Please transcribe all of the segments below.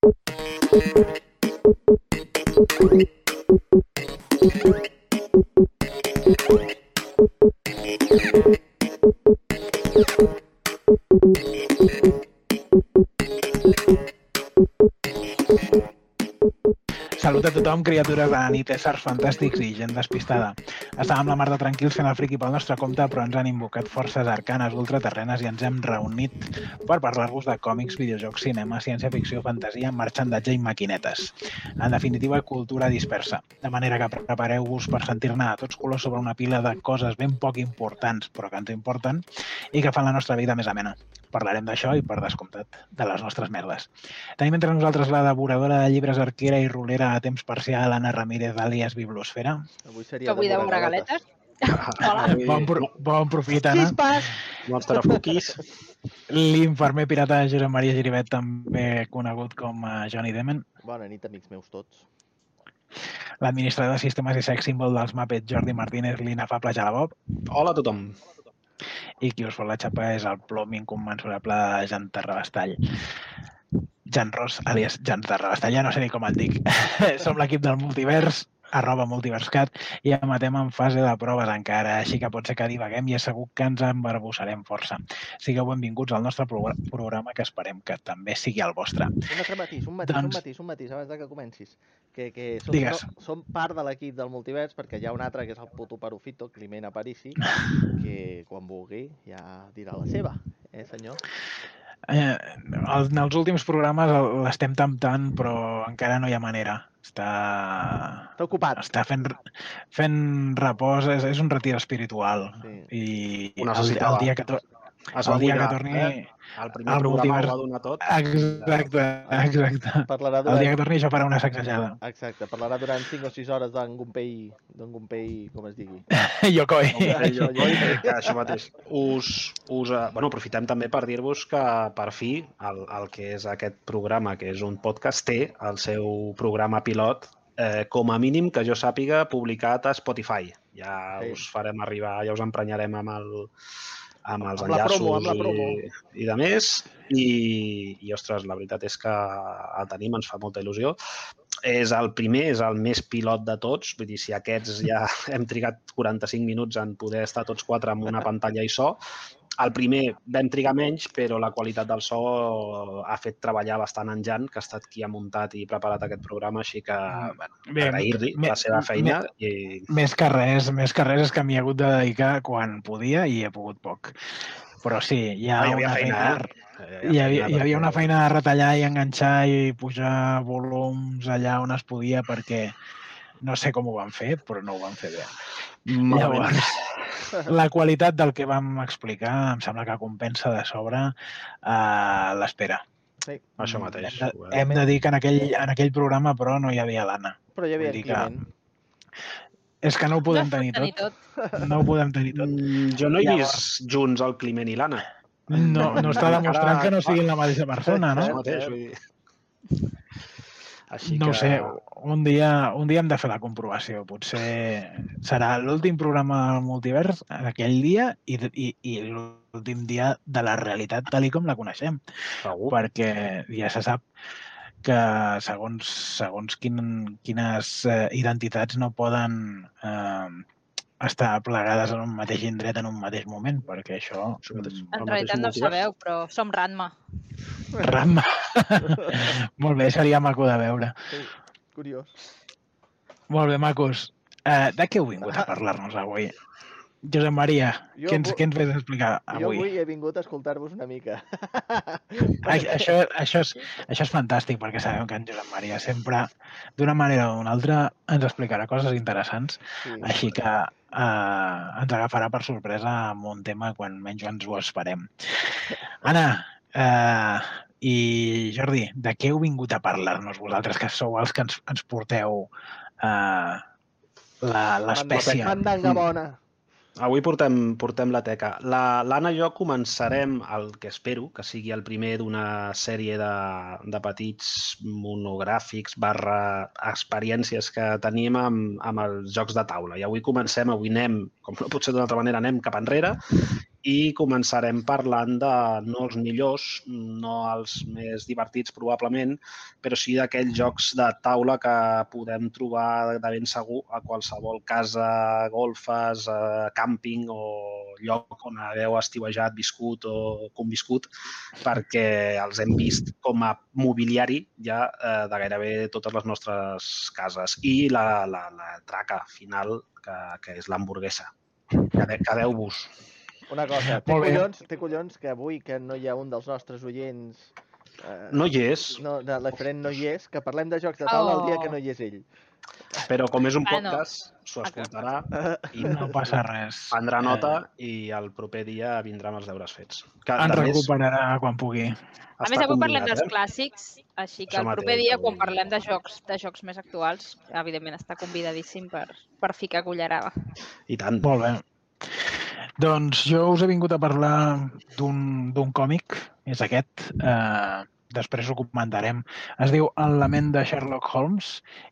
Salut a tothom, criatures de la nit, éssers fantàstics i gent despistada. Estàvem la mar de tranquils fent el friqui pel nostre compte, però ens han invocat forces arcanes ultraterrenes i ens hem reunit per parlar-vos de còmics, videojocs, cinema, ciència-ficció, fantasia, marxandatge i maquinetes. En definitiva, cultura dispersa. De manera que prepareu-vos per sentir-ne a tots colors sobre una pila de coses ben poc importants, però que ens importen, i que fan la nostra vida més amena. Parlarem d'això i, per descomptat, de les nostres merdes. Tenim entre nosaltres la devoradora de llibres arquera i rolera a temps parcial, Anna Ramírez, alias Bibliosfera. Avui seria Que vull de galetes. Hola. Bon, pro bon profit, Anna. Xispas! Monster of Cookies. L'infermer pirata Josep Maria Giribet, també conegut com Johnny Demen. Bona nit, amics meus tots. L'administrador de sistemes i sex símbol dels Muppets, Jordi Martínez, l'inafable Jalabob. Hola a tothom. I qui us fa la xapa és el plom incommensurable de Jan Terrabastall. Jan Ross, alias Jan Terrabastall, ja no sé ni com et dic. Som l'equip del multivers, arroba multiverscat, i emetem en fase de proves encara, així que pot ser que divaguem i és segur que ens embarbussarem força. Sigueu benvinguts al nostre pro programa, que esperem que també sigui el vostre. Un altre matís, un matís, un Doncs- matís, un matís, abans de que comencis. Que, que som, Digues. no, som part de l'equip del multivers perquè hi ha un altre que és el puto perufito, Climent Aparici, que quan vulgui ja dirà la seva, eh senyor? Eh, en els últims programes l'estem temptant, però encara no hi ha manera. Està, Està ocupat. està fent, fent repòs, és, és un retir espiritual. Sí. I Ho el, necessitava. el dia que, to Es el va dia que buidar, torni... Eh? El primer el programa multivers- ho va donar tot. Exacte, exacte. Parlarà El dia durant... que torni això farà una sacsejada. Exacte, parlarà durant 5 o 6 hores d'en Gumpei, d'en Gumpei, com es digui. Yokoi. Jo, jo- jo, que això mateix. Us, us, eh, bueno, aprofitem també per dir-vos que per fi el, el que és aquest programa, que és un podcast, té el seu programa pilot eh, com a mínim que jo sàpiga publicat a Spotify. Ja Sí. us farem arribar, ja us emprenyarem amb el amb els Amb la enllaços promo, amb la promo. i, i de més. I, I, ostres, la veritat és que el tenim, ens fa molta il·lusió. És el primer, és el més pilot de tots. Vull dir, si aquests ja hem trigat 45 minuts en poder estar tots quatre amb una pantalla i so, el primer vam trigar menys, però la qualitat del so ha fet treballar bastant en Jan, que ha estat qui ha muntat i preparat aquest programa, així que bueno, Bé, agrair-li la seva feina. me- I... Més que res, més que res és que m'hi he hagut de dedicar quan podia i he pogut poc. Però sí, hi ha, Ah, hi havia una feina, feina, eh? hi, havia, hi havia una feina de retallar i enganxar i pujar volums allà on es podia perquè no sé com ho van fer, però no ho van fer bé. Malament. Llavors, la qualitat del que vam explicar em sembla que compensa de sobre uh, l'espera. Sí, Això mateix. Hem de, hem de dir que en aquell, en aquell programa, però, no hi havia l'Anna. però hi havia en que-. És que no ho podem no tenir tenir tot. tot. No ho podem tenir tot. Mm, Jo no he Llavors- vist junts el Climent i l'Anna. No, no està demostrant que no siguin la mateixa persona, Això no? mateix, vull dir. Així No que... sé, un dia, un dia hem de fer la comprovació. Potser serà l'últim programa del multivers aquell dia i, i, i l'últim dia de la realitat tal com la coneixem. Segur. Perquè ja se sap que segons, segons quin, quines eh, identitats no poden eh, estar plegades en un mateix indret en un mateix moment, perquè això... Mm, En realitat no ho sabeu, però som Ranma. Ram. Molt bé, seria maco de veure. Sí, curiós. Molt bé, macos. Uh, de què heu vingut a parlar-nos avui? Josep Maria, Jo què ens, què ens vés a explicar Jo avui? avui he vingut a escoltar-vos una mica. Ai, això, això, és, això és fantàstic, perquè sabem que en Josep Maria sempre, d'una manera o d'una altra, ens explicarà coses interessants, Sí. així que eh, ens agafarà per sorpresa amb un tema quan menys ens ho esperem. Anna, eh, i Jordi, de què heu vingut a parlar-nos vosaltres, que sou els que ens, ens porteu eh, la- l'espècie? Mandanga bona. Avui portem, portem la teca. La- L'Anna i jo començarem el que espero que sigui el primer d'una sèrie de, de petits monogràfics barra experiències que tenim amb, amb els jocs de taula. I avui comencem, avui anem, com no pot ser d'una altra manera, anem cap enrere i començarem parlant de no els millors, no els més divertits probablement, però sí d'aquells jocs de taula que podem trobar de ben segur a qualsevol casa, golfes, eh, càmping o lloc on hagueu estivejat, viscut o conviscut, perquè els hem vist com a mobiliari ja eh, de gairebé totes les nostres cases. I la, la, la traca final, que, que és l'hamburguesa. Quedeu-vos. Una cosa, té Molt bé. collons, té collons que avui que no hi ha un dels nostres oients... Eh, No hi és, No, de l'Efren no hi és, que parlem de jocs de taula el dia Oh. que no hi és ell. però com és un Bueno. podcast, s'ho escoltarà i No passa res. prendrà nota i el proper dia vindrà amb els deures fets. Que, En de més, recuperarà quan pugui. A més, avui parlem dels eh? clàssics, així que Això el proper mateix, dia, quan parlem de jocs, de jocs més actuals, evidentment està convidadíssim per, per ficar cullerada. I tant. Molt bé. Doncs jo us he vingut a parlar d'un d'un còmic, és aquest, eh, després ho comentarem. Es diu El lament de Sherlock Holmes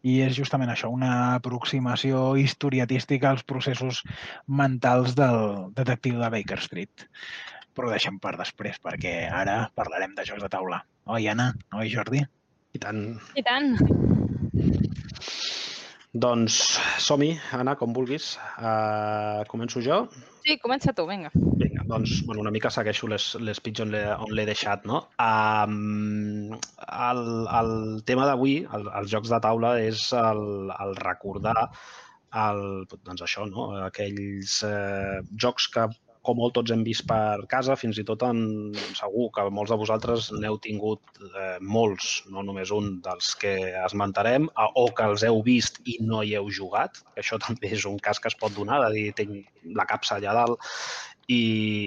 i és justament això, una aproximació historiatística als processos mentals del detectiu de Baker Street. Però ho deixem per després, perquè ara parlarem de jocs de taula. Oi, Anna? Oi, Jordi? I tant. I tant! Doncs som-hi, Anna, com vulguis. Uh, començo jo? Sí, comença tu, vinga. Vinga, doncs bueno, una mica segueixo les, les pitjors on l'he- on l'he deixat. No? Um, el, el tema d'avui, el, els jocs de taula, és el, el recordar el, doncs això, no? aquells eh, jocs que com molt tots hem vist per casa, fins i tot en, segur que molts de vosaltres n'heu tingut eh, molts, no només un dels que esmentarem, o que els heu vist i no hi heu jugat. Això també és un cas que es pot donar, de dir, tinc la capsa allà dalt i,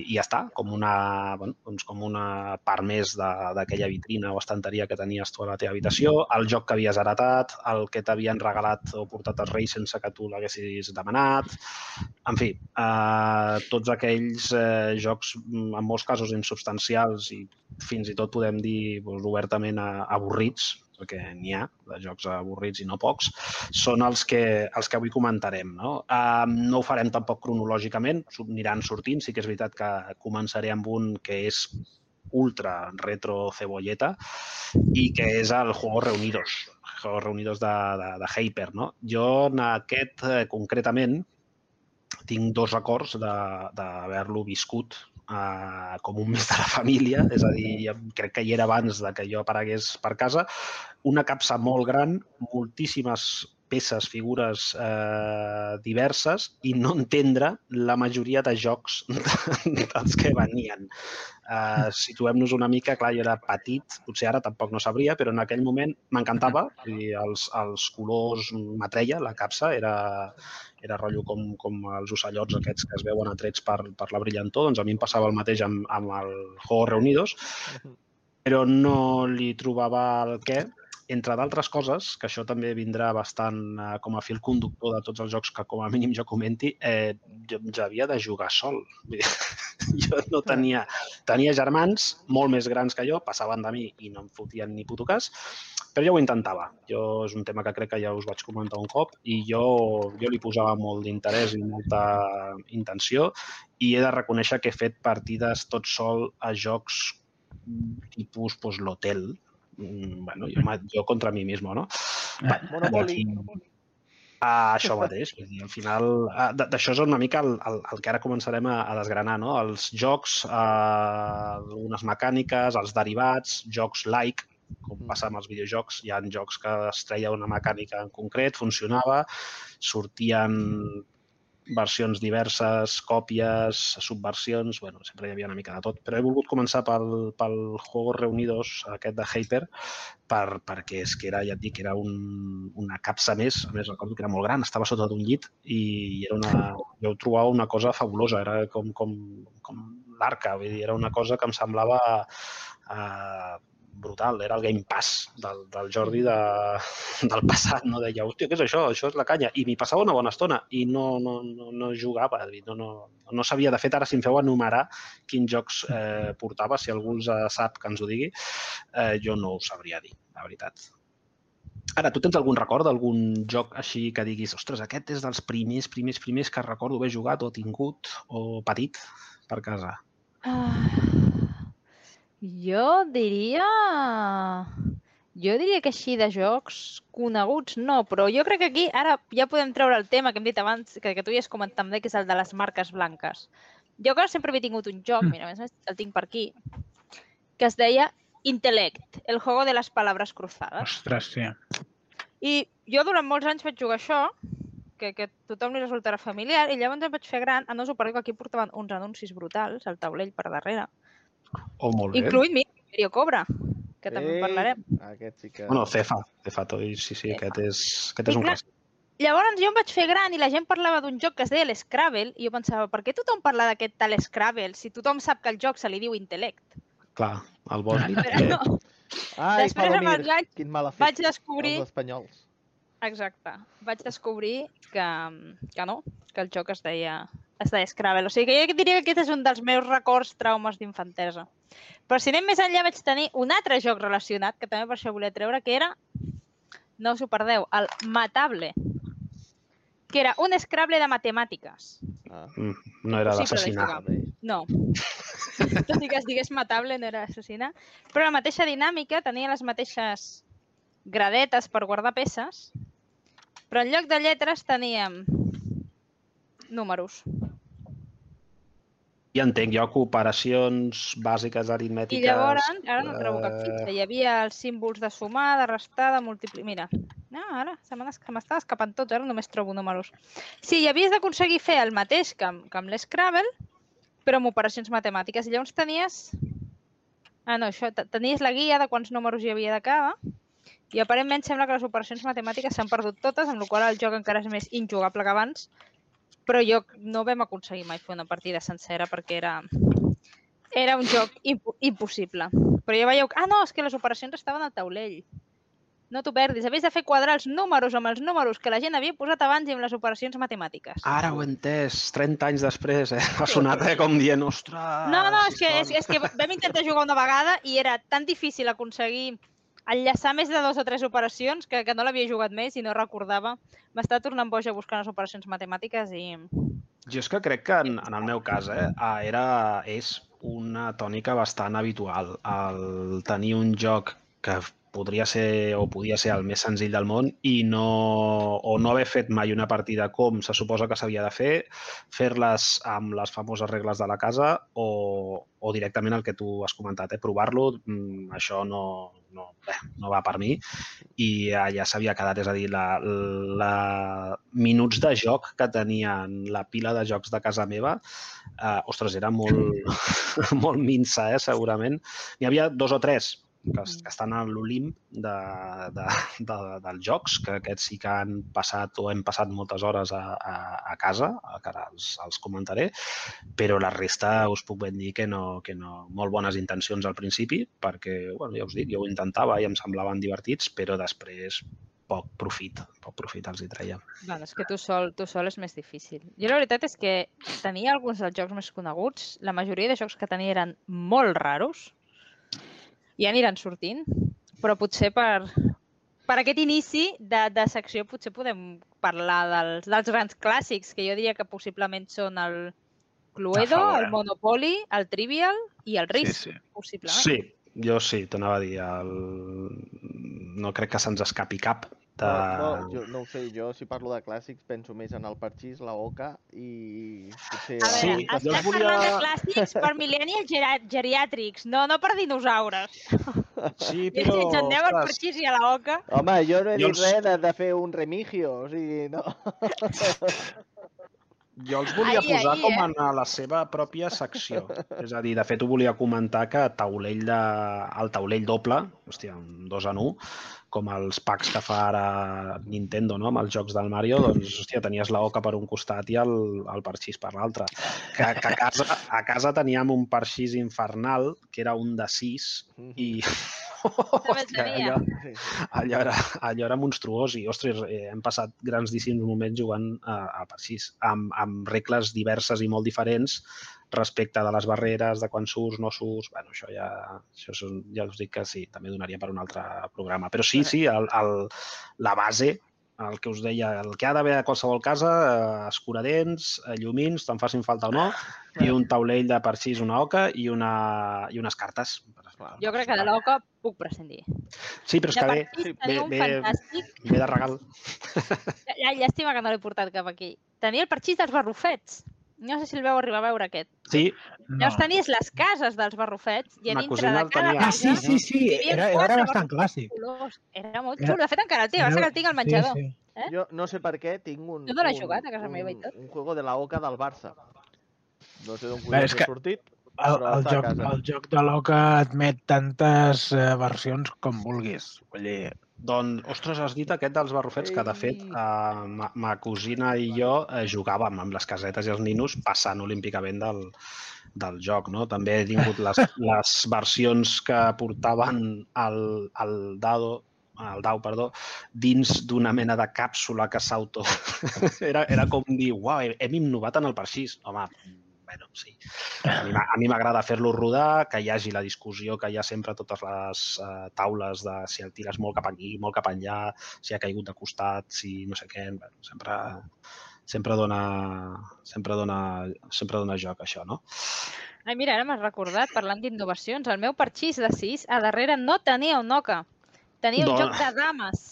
i ja està, com una, bueno, doncs com una part més d'aquella vitrina o estanteria que tenies tu a la teva habitació, el joc que havies heretat, el que t'havien regalat o portat als Reis sense que tu l'haguessis demanat, en fi, eh, tots aquells eh, jocs, mm, en molts casos insubstancials i fins i tot podem dir doncs, obertament avorrits, perquè n'hi ha de jocs avorrits i no pocs, són els que, els que avui comentarem. No? Uh, no ho farem tampoc cronològicament, aniran sortint. Sí que és veritat que començaré amb un que és ultra retro cebolleta i que és el Juegos Reunidos, Juegos Reunidos de, de, de Hyper. No? Jo en aquest eh, concretament tinc dos records d'haver-lo viscut eh, com un mes de la família, és a dir, crec que hi era abans de que jo aparegués per casa, una capsa molt gran, moltíssimes peces, figures eh, diverses i no entendre la majoria de jocs dels que venien. Uh, Situem-nos una mica, clar, jo era petit, potser ara tampoc no sabria, però en aquell moment m'encantava, dir, els, els colors m'atreia, la capsa, era, era rotllo com, com els ocellots aquests que es veuen atrets per, per la brillantor, doncs a mi em passava el mateix amb, amb el Juegos Reunidos, però no li trobava el què, entre d'altres coses, que això també vindrà bastant eh, com a fil conductor de tots els jocs que com a mínim jo comenti, eh, jo, jo havia de jugar sol. Jo no tenia... Tenia germans molt més grans que jo, passaven de mi i no em fotien ni puto cas, però jo ho intentava. Jo és un tema que crec que ja us vaig comentar un cop i jo, jo li posava molt d'interès i molta intenció i he de reconèixer que he fet partides tot sol a jocs tipus pues, l'hotel, Mm, bueno, jo, jo contra mi mismo, no? Va, Monopoly. d'aquí- Ah, això mateix. Vull dir, al final, d'això és una mica el, el, el que ara començarem a, a desgranar, no? Els jocs, eh, algunes mecàniques, els derivats, jocs like, com passa amb els videojocs, hi ha jocs que es treia una mecànica en concret, funcionava, sortien versions diverses, còpies, subversions, bueno, sempre hi havia una mica de tot. Però he volgut començar pel, pel Juegos Reunidos, aquest de Hyper, per, perquè és que era, ja et dic, era un, una capsa més, a més recordo que era molt gran, estava sota d'un llit i era una, jo ho trobava una cosa fabulosa, era com, com, com l'arca, vull dir, era una cosa que em semblava eh, brutal, era el Game Pass del, del Jordi de, del passat, no? Deia, hòstia, què és això? Això és la canya. I m'hi passava una bona estona i no, no, no, no jugava, no, no, no sabia. De fet, ara si em feu enumerar quins jocs eh, portava, si algú els eh, sap que ens ho digui, eh, jo no ho sabria dir, la veritat. Ara, tu tens algun record d'algun joc així que diguis, ostres, aquest és dels primers, primers, primers que recordo haver jugat o tingut o petit per casa? Ah, jo diria... Jo diria que així de jocs coneguts no, però jo crec que aquí ara ja podem treure el tema que hem dit abans, que, que tu ja has comentat també, que és el de les marques blanques. Jo que sempre havia tingut un joc, mira, a més el tinc per aquí, que es deia Intellect, el juego de les palabres cruzadas. Ostres, sí. I jo durant molts anys vaig jugar això, que, que tothom li resultarà familiar, i llavors em vaig fer gran, a no suposo que aquí portaven uns anuncis brutals al taulell per darrere, Oh, molt bé. incluït mi, Imperio Cobra, que també en parlarem. Aquest sí que... Bueno, Cefa, Cefa Toy, sí, sí, Cefa. aquest és, aquest és I un clar, clàssic. Llavors jo em vaig fer gran i la gent parlava d'un joc que es deia l'Scrabble i jo pensava, per què tothom parla d'aquest tal Scrabble si tothom sap que el joc se li diu Intellect? Clar, el. Però no, Ai, Després, amb Palomir, els anys, quin mal vaig efecte. descobrir, Els espanyols. exacte, vaig descobrir que, que no, que el joc es deia, es deia Scrabble. O sigui que jo diria que aquest és un dels meus records traumes d'infantesa. Però si anem més enllà vaig tenir un altre joc relacionat, que també per això volia treure, que era, no us ho perdeu, el Matable, que era un Scrabble de matemàtiques. Ah, Mm, No era d'assassinar. No. Tot i que es digués matable, no era assassinar. Però la mateixa dinàmica, tenia les mateixes gradetes per guardar peces, però en lloc de lletres teníem números. Ja entenc, jo cooperacions bàsiques I aritmètiques... llavors, ara no trobo cap fitxa, hi havia els símbols de sumar, de restar, de multiplicar... Mira, no, ara se m'està escapant tot, ara només trobo números. Sí, i havies d'aconseguir fer el mateix que amb, que amb l'Scrabble, però amb operacions matemàtiques. I llavors tenies... Ah, no, això, te- tenies la guia de quants números hi havia de cada, i aparentment sembla que les operacions matemàtiques s'han perdut totes, amb la qual el joc encara és més injugable que abans, però jo no vam aconseguir mai fer una partida sencera perquè era, era un joc impo impossible. Però ja veieu... que- Ah, no, és que les operacions estaven al taulell. No t'ho perdis. Havies de fer quadrar els números amb els números que la gent havia posat abans i amb les operacions matemàtiques. Ara ho he entès, 30 anys després, eh? Ha sonat eh, com dient, ostres... No, no, és que, és, història". és que vam intentar jugar una vegada i era tan difícil aconseguir enllaçar més de dues o tres operacions que, que no l'havia jugat més i no recordava. M'estava tornant boja buscant les operacions matemàtiques i... Jo és que crec que en, en el meu cas eh, ah, era, és una tònica bastant habitual el tenir un joc que podria ser o podia ser el més senzill del món i no, o no haver fet mai una partida com se suposa que s'havia de fer, fer-les amb les famoses regles de la casa o, o directament el que tu has comentat, eh, provar-lo, mm, això no, no, bé, no va per mi i allà s'havia quedat, és a dir, la, la minuts de joc que tenien la pila de jocs de casa meva, eh, ostres, era molt, molt minsa, eh, segurament. N'hi havia dos o tres que, que estan a l'Olimp de, de, de, dels jocs, que aquests sí que han passat o hem passat moltes hores a, a, a casa, que ara els, els comentaré, però la resta us puc ben dir que no, que no, molt bones intencions al principi, perquè, bueno, ja us dic, jo ho intentava i em semblaven divertits, però després poc profit, poc profit els hi treia. Bueno, és que tu sol, tu sol és més difícil. Jo la veritat és que tenia alguns dels jocs més coneguts. La majoria de jocs que tenia eren molt raros. I aniran sortint. Però potser per, per aquest inici de, de secció potser podem parlar dels, dels grans clàssics, que jo diria que possiblement són el Cluedo, el eh? Monopoly, el Trivial i el Risk, sí. possiblement. Sí, jo sí, t'anava a dir, el... no crec que se'ns escapi cap de... No, no, jo no ho sé, jo si parlo de clàssics penso més en el parxís, la oca i potser... A Sí, veure, jo estàs volia- parlant de clàssics per millennials gera- geriàtrics, no, no per dinosaures. Sí, I si ens en deu el parxís i a la oca. Home, jo no he Jo dit els- res de, de fer un remigio, o sigui, no. Jo els volia Ahí, posar ahí, com eh? en a la seva pròpia secció. És a dir, de fet, ho volia comentar que taulell de, el taulell doble, hòstia, un dos en un, com els packs que fa ara Nintendo no? amb els jocs del Mario, doncs, hòstia, tenies la oca per un costat i el, el parxís per l'altre. Que, que a, casa, a casa teníem un parxís infernal, que era un de sis, i... El Hòstia, allò, allò era, allò era monstruós i, ostres, eh, hem passat grandíssims moments jugant a, a parxís, amb, amb regles diverses i molt diferents, respecte de les barreres, de quan surts, no surts... Bueno, això ja, això són, ja us dic que sí, també donaria per un altre programa. Però sí, sí, el, el, la base, el que us deia, el que ha d'haver a qualsevol casa, eh, escuradents, eh, llumins, te'n facin falta o no, i un taulell de parxís, una oca i, una, i unes cartes. Jo crec que de l'oca puc prescindir. Sí, però és que ve, un ve, fantàstic... ve de regal. Ja, llàstima que no l'he portat cap aquí. Tenia el parxís dels barrufets. No sé si el veu arribar a veure aquest. Sí, No. Llavors tenies les cases dels barrufets i a dintre de cada tenia. Ah, sí, sí, sí, era, era bastant clàssic. colors. Era molt Era- xulo. De fet, encara el va ser que el tinc al menjador. Sí, sí. Eh? Jo no sé per què tinc un... Jo no l'he un- jugat a casa un- meva i tot. Un juego de la Oca del Barça. No sé d'on collons és ha que- sortit. El, el, joc, casa. el joc de l'Oca admet tantes eh, versions com vulguis. Vull dir, Doncs, ostres, has dit aquest dels barrufets, que de fet eh, ma, ma cosina i jo eh, jugàvem amb les casetes i els ninos passant olímpicament del, del joc. No? També he tingut les, les versions que portaven el, el dado el dau, perdó, dins d'una mena de càpsula que s'auto... era, era com dir, uau, hem innovat en el parxís. Home, bueno, sí. A mi m'a- a mi m'agrada fer-lo rodar, que hi hagi la discussió que hi ha sempre a totes les uh, taules de si el tires molt cap aquí, molt cap enllà, si ha caigut de costat, si no sé què. Bueno, sempre, sempre dona, sempre dona, sempre dona joc, això, no? Ai, mira, ara m'has recordat, parlant d'innovacions, el meu parxís de 6 a darrere no tenia un oca. Tenia un Dona. joc de dames.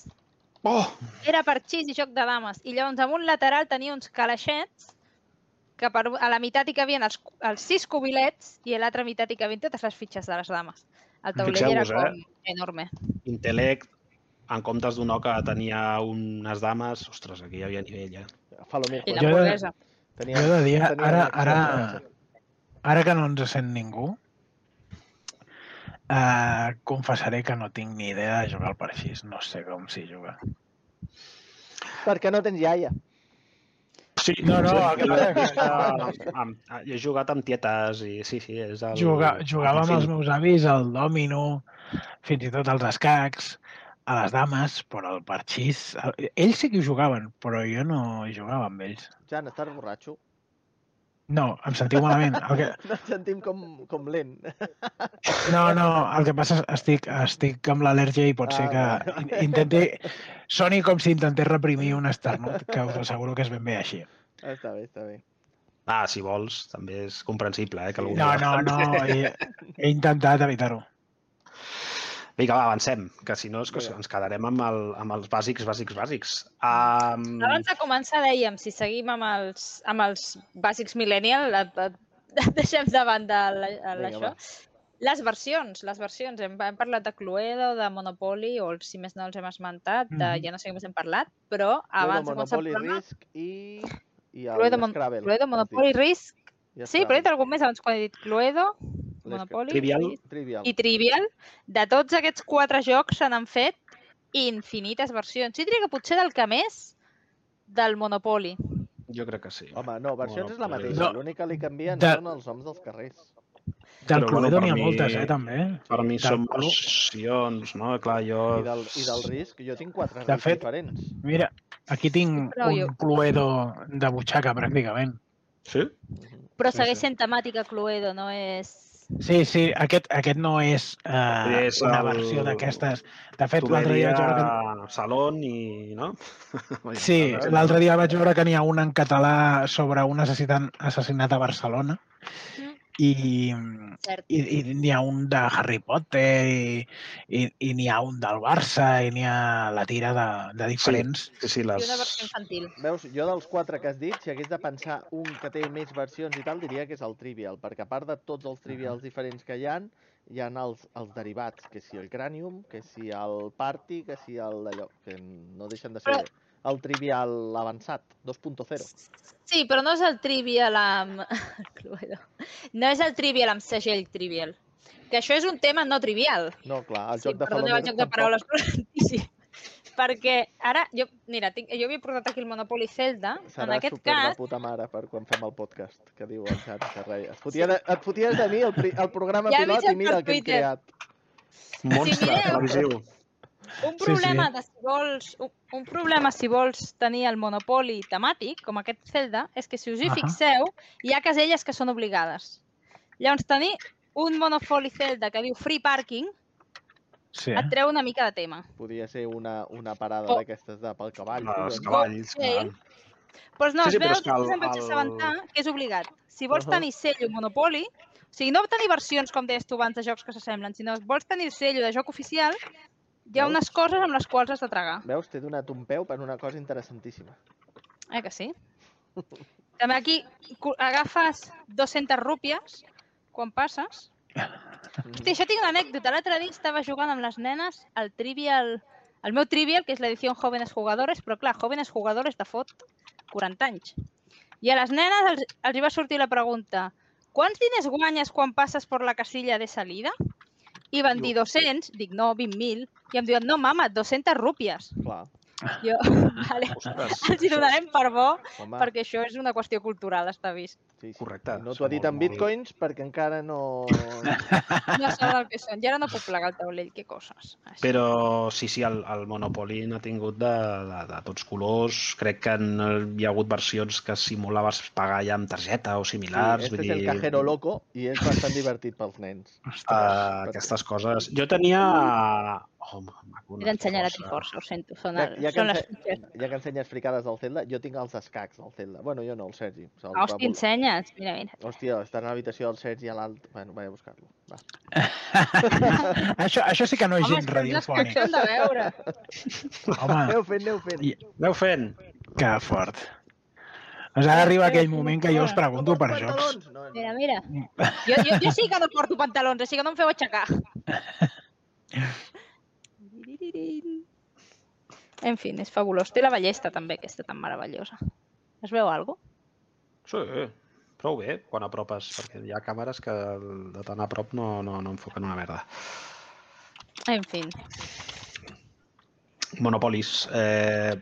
Oh! Era parxís i joc de dames. I llavors, amb un lateral tenia uns calaixets que per, a la meitat hi cabien els, els sis cubilets i a l'altra meitat hi cabien totes les fitxes de les dames. El taulell era eh? com enorme. Intellect, en comptes d'un oca tenia unes dames, ostres, aquí hi havia nivell, eh? Falomijo. I de- l'hamburguesa. Tenia, jo he de dir, ara, ara, ara que no ens sent ningú, eh, confessaré que no tinc ni idea de jugar al parxís. No sé com s'hi juga. Perquè no tens iaia. Sí, No, no, el que passa és que- Amb, amb, jo he jugat amb tietes i sí, sí, és el... Juga, jugava amb els meus avis al dòmino, fins i tot als escacs, a les dames, però al parxís... Ells sí que hi jugaven, però jo no jugava amb ells. Jan, estàs borratxo? No, em sentiu malament. El que, No et sentim com, com lent. no, no, el que passa és que estic, estic amb l'al·lèrgia i pot ser que Ah, in- intenti... Soni com si intentés reprimir un esternut, que us asseguro que és ben bé així. Està bé, està bé. Ah, si vols, també és comprensible, eh? Que algú No, no, no, he, he intentat evitar-ho. Vinga, va, avancem, que si no és que ens quedarem amb, el, amb els bàsics, bàsics, bàsics. Um, Abans de començar dèiem, si seguim amb els, amb els bàsics millennial, et, et, et deixem de banda la, la, això. Les versions, les versions. Hem, hem parlat de Cluedo, de Monopoly, o si més no els hem esmentat, de, Mhm. ja no sé què més hem parlat, però abans de començar el Monopoly, programa... Risk i... i el Cluedo, Mon Scrabble. Cluedo, Monopoly. Risk... Sí, però he dit algun més abans quan he dit Cluedo, Monopoly, Trivial. Risk Trivial. i Trivial. De tots aquests quatre jocs se n'han fet infinites versions. Jo diria que potser del que més, del Monopoly. jo crec que sí. Home, no, versions és la Monopoly. mateixa. No. L'únic que li canvien De- són els noms dels carrers. Del Però, Cluedo n'hi ha mi- moltes, eh, també. Per mi Del són versions, no? Clar, jo... I del, I del risc, jo tinc quatre De fet- diferents. Mira, aquí tinc Però jo- un Cluedo de butxaca, pràcticament. Sí? Però Sí, segueix sí. sent temàtica Cluedo, no és... Sí, sí, aquest, aquest no és, eh, És una el- versió d'aquestes. De fet, l'altre dia vaig veure que... Salón i... no? Sí, l'altre dia vaig veure que n'hi ha un en català sobre un assassinat, assassinat a Barcelona Mm. I, i, i n'hi ha un de Harry Potter i, i, i n'hi ha un del Barça i n'hi ha la tira de, de diferents. Sí, sí, I les... una versió infantil. Veus, jo dels quatre que has dit, si hagués de pensar un que té més versions i tal, diria que és el Trivial, perquè a part de tots els Trivials diferents que hi han, hi ha els, els derivats, que si el Cranium, que si el Party, que si el d'allò, que no deixen de ser Però- el Trivial avançat, 2.0. Sí, però no és el Trivial amb... No és el Trivial amb segell Trivial. Que això és un tema no trivial. No, clar, el Sí, joc de perdoneu el joc de tampoc. paraules, però sí. Perquè ara, jo, mira, tinc, jo havia portat aquí el Monopoly Zelda. en Serà aquest super cas, de puta mare per quan fem el podcast, que diu el xat que rei. Et foties, de, et foties de mi el, el programa Ja pilot i mira el que hem creat. Monstre mireu- televisiu. Un Sí, problema sí. de si vols, un, un problema si vols tenir el monopoli temàtic, com aquest Zelda, és que si us hi Ahà. fixeu, hi ha caselles que són obligades. Llavors, tenir un monopoli Zelda que diu free parking Sí. et treu una mica de tema. Podria ser una, una parada Oh. d'aquestes de pel cavall. Els sí, cavalls, Sí. clar. Doncs no, Sí, sí, sí, es però veu, és que el- que em vaig el- que és obligat. Si vols Ahà. tenir sello monopoli, o sigui, no tenir versions, com deies tu abans, de jocs que s'assemblen, sinó vols tenir el sello de joc oficial, hi ha Veus? unes coses amb les quals has de tragar. Veus? T'he donat un peu per una cosa interessantíssima. Eh que sí? També aquí agafes 200 rúpies quan passes. Hosti, això tinc una anècdota. L'altre dia estava jugant amb les nenes al Trivial, el meu Trivial, que és l'edició Jóvenes Jugadores, però clar, Jóvenes Jugadores de fot 40 anys. I a les nenes els, els hi va sortir la pregunta quants diners guanyes quan passes per la casilla de salida? I van dir 200, dic no, 20.000, i em diuen no mama, 200 rúpies. Clar, Jo, vale, Ostres, els hi donarem per bo, home, perquè això és una qüestió cultural, està vist. sí, sí. correcte, No t'ho ha dit molt- en molt- bitcoins perquè encara no... No saben el que són. I ara no puc plegar el taulell, que coses. Així. Però sí, sí, el, el Monopoly n'ha tingut de, de, de tots colors. Crec que en, hi ha hagut versions que simulaves pagar ja amb targeta o Sí, similars. este és el cajero loco i és bastant divertit pels nens. Uh, aquestes coses. Jo tenia... Oh, maco, He d'ensenyar a ti força. força, ho sento. Són, Ja- el, ja que són les ense- fitxes. Ja que ensenyes fricades del Zelda, jo tinc els escacs del Zelda. Bueno, jo no, el Sergi. Se'ls Ah, hòstia, voler. ensenya'ls. Mira, mira. Hòstia, està a l'habitació del Sergi a l'alt. Bueno, vaig a buscar-lo. Va. això, això sí que no és Home, gens és que els radiofònic. s'han de veure. Home, Aneu fent, aneu fent. I- Aneu fent. que fort. Doncs ara arriba aquell moment que jo us pregunto per jocs. Mira, mira. Jo, jo, jo sí que no porto pantalons, així que no em feu aixecar. En fi, és fabulós. Té la ballesta també, aquesta tan meravellosa. Es veu alguna Sí, prou bé quan apropes, perquè hi ha càmeres que de tan a prop no, no, no enfoquen una merda. En fi. Monopolis. Eh,